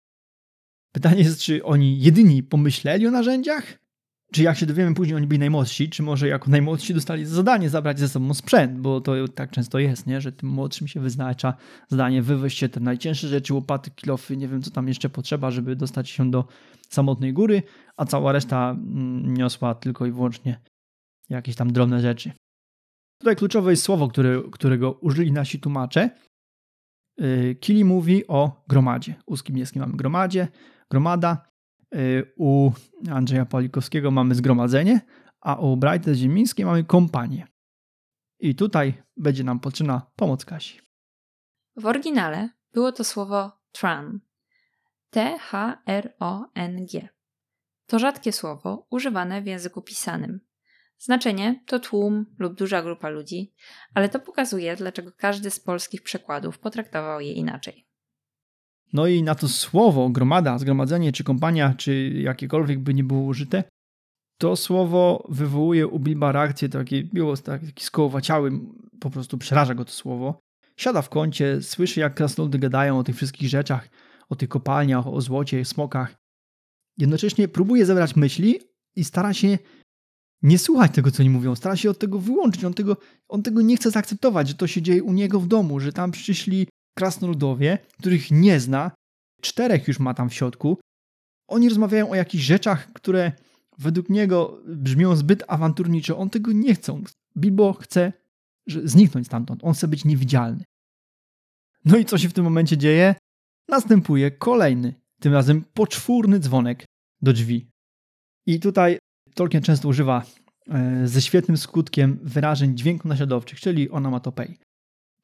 pytanie jest, czy oni jedyni pomyśleli o narzędziach? Czy jak się dowiemy później, oni byli najmłodsi, czy może jako najmłodsi dostali zadanie zabrać ze sobą sprzęt, bo to tak często jest, nie? że tym młodszym się wyznacza zadanie wywieźć te najcięższe rzeczy, łopaty, kilofy, nie wiem co tam jeszcze potrzeba, żeby dostać się do samotnej góry, a cała reszta mm, niosła tylko i wyłącznie jakieś tam drobne rzeczy. Tutaj kluczowe jest słowo, które, którego użyli nasi tłumacze. Yy, Kili mówi o gromadzie. U Skibniewskim mamy gromadzie, gromada. Yy, u Andrzeja Palikowskiego mamy zgromadzenie, a u Brajty Ziemińskiej mamy kompanię. I tutaj będzie nam potrzebna pomoc Kasi. W oryginale było to słowo tran. T-H-R-O-N-G. To rzadkie słowo używane w języku pisanym. Znaczenie to tłum lub duża grupa ludzi, ale to pokazuje, dlaczego każdy z polskich przekładów potraktował je inaczej. No i na to słowo gromada, zgromadzenie, czy kompania, czy jakiekolwiek by nie było użyte, to słowo wywołuje u Bilba reakcję takie, było taki skołowaciały, po prostu przeraża go to słowo. Siada w kącie, słyszy jak krasnoludy gadają o tych wszystkich rzeczach, o tych kopalniach, o złocie, smokach. Jednocześnie próbuje zebrać myśli i stara się nie słuchać tego, co oni mówią, stara się od tego wyłączyć, on tego, on tego nie chce zaakceptować, że to się dzieje u niego w domu, że tam przyszli krasnoludowie, których nie zna, czterech już ma tam w środku. Oni rozmawiają o jakichś rzeczach, które według niego brzmią zbyt awanturniczo. On tego nie chce. Bilbo chce zniknąć stamtąd. On chce być niewidzialny. No i co się w tym momencie dzieje? Następuje kolejny, tym razem poczwórny dzwonek do drzwi. I tutaj Tolkien często używa e, ze świetnym skutkiem wyrażeń dźwięku naśladowczych, czyli onomatopei.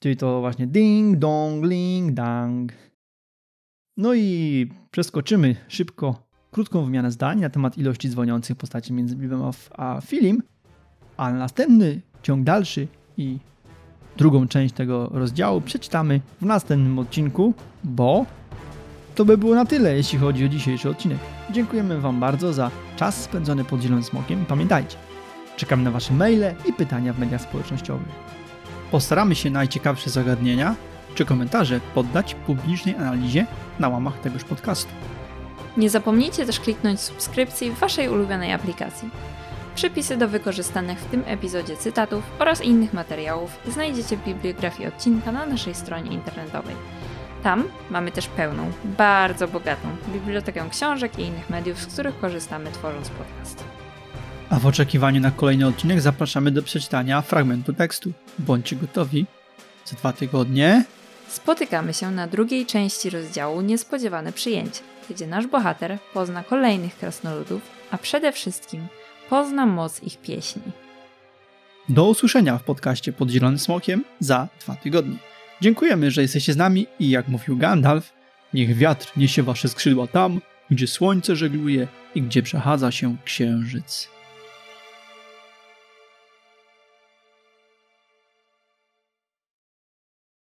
Czyli to właśnie ding, dong, ling, dang. No i przeskoczymy szybko krótką wymianę zdań na temat ilości dzwoniących postaci między Bilbem a Filim, a następny ciąg dalszy i drugą część tego rozdziału przeczytamy w następnym odcinku, bo to by było na tyle, jeśli chodzi o dzisiejszy odcinek. Dziękujemy Wam bardzo za czas spędzony pod Zielonym Smokiem pamiętajcie, czekam na Wasze maile i pytania w mediach społecznościowych. Postaramy się najciekawsze zagadnienia czy komentarze poddać publicznej analizie na łamach tegoż podcastu. Nie zapomnijcie też kliknąć subskrypcji w Waszej ulubionej aplikacji. Przypisy do wykorzystanych w tym epizodzie cytatów oraz innych materiałów znajdziecie w bibliografii odcinka na naszej stronie internetowej. Tam mamy też pełną, bardzo bogatą bibliotekę książek i innych mediów, z których korzystamy tworząc podcast. A w oczekiwaniu na kolejny odcinek zapraszamy do przeczytania fragmentu tekstu. Bądźcie gotowi. Za dwa tygodnie Spotykamy się na drugiej części rozdziału Niespodziewane przyjęcie, gdzie nasz bohater pozna kolejnych krasnoludów, a przede wszystkim pozna moc ich pieśni. do usłyszenia w podcaście pod Zielonym Smokiem za dwa tygodnie. Dziękujemy, że jesteście z nami i jak mówił Gandalf, niech wiatr niesie wasze skrzydła tam, gdzie słońce żegluje i gdzie przechadza się księżyc.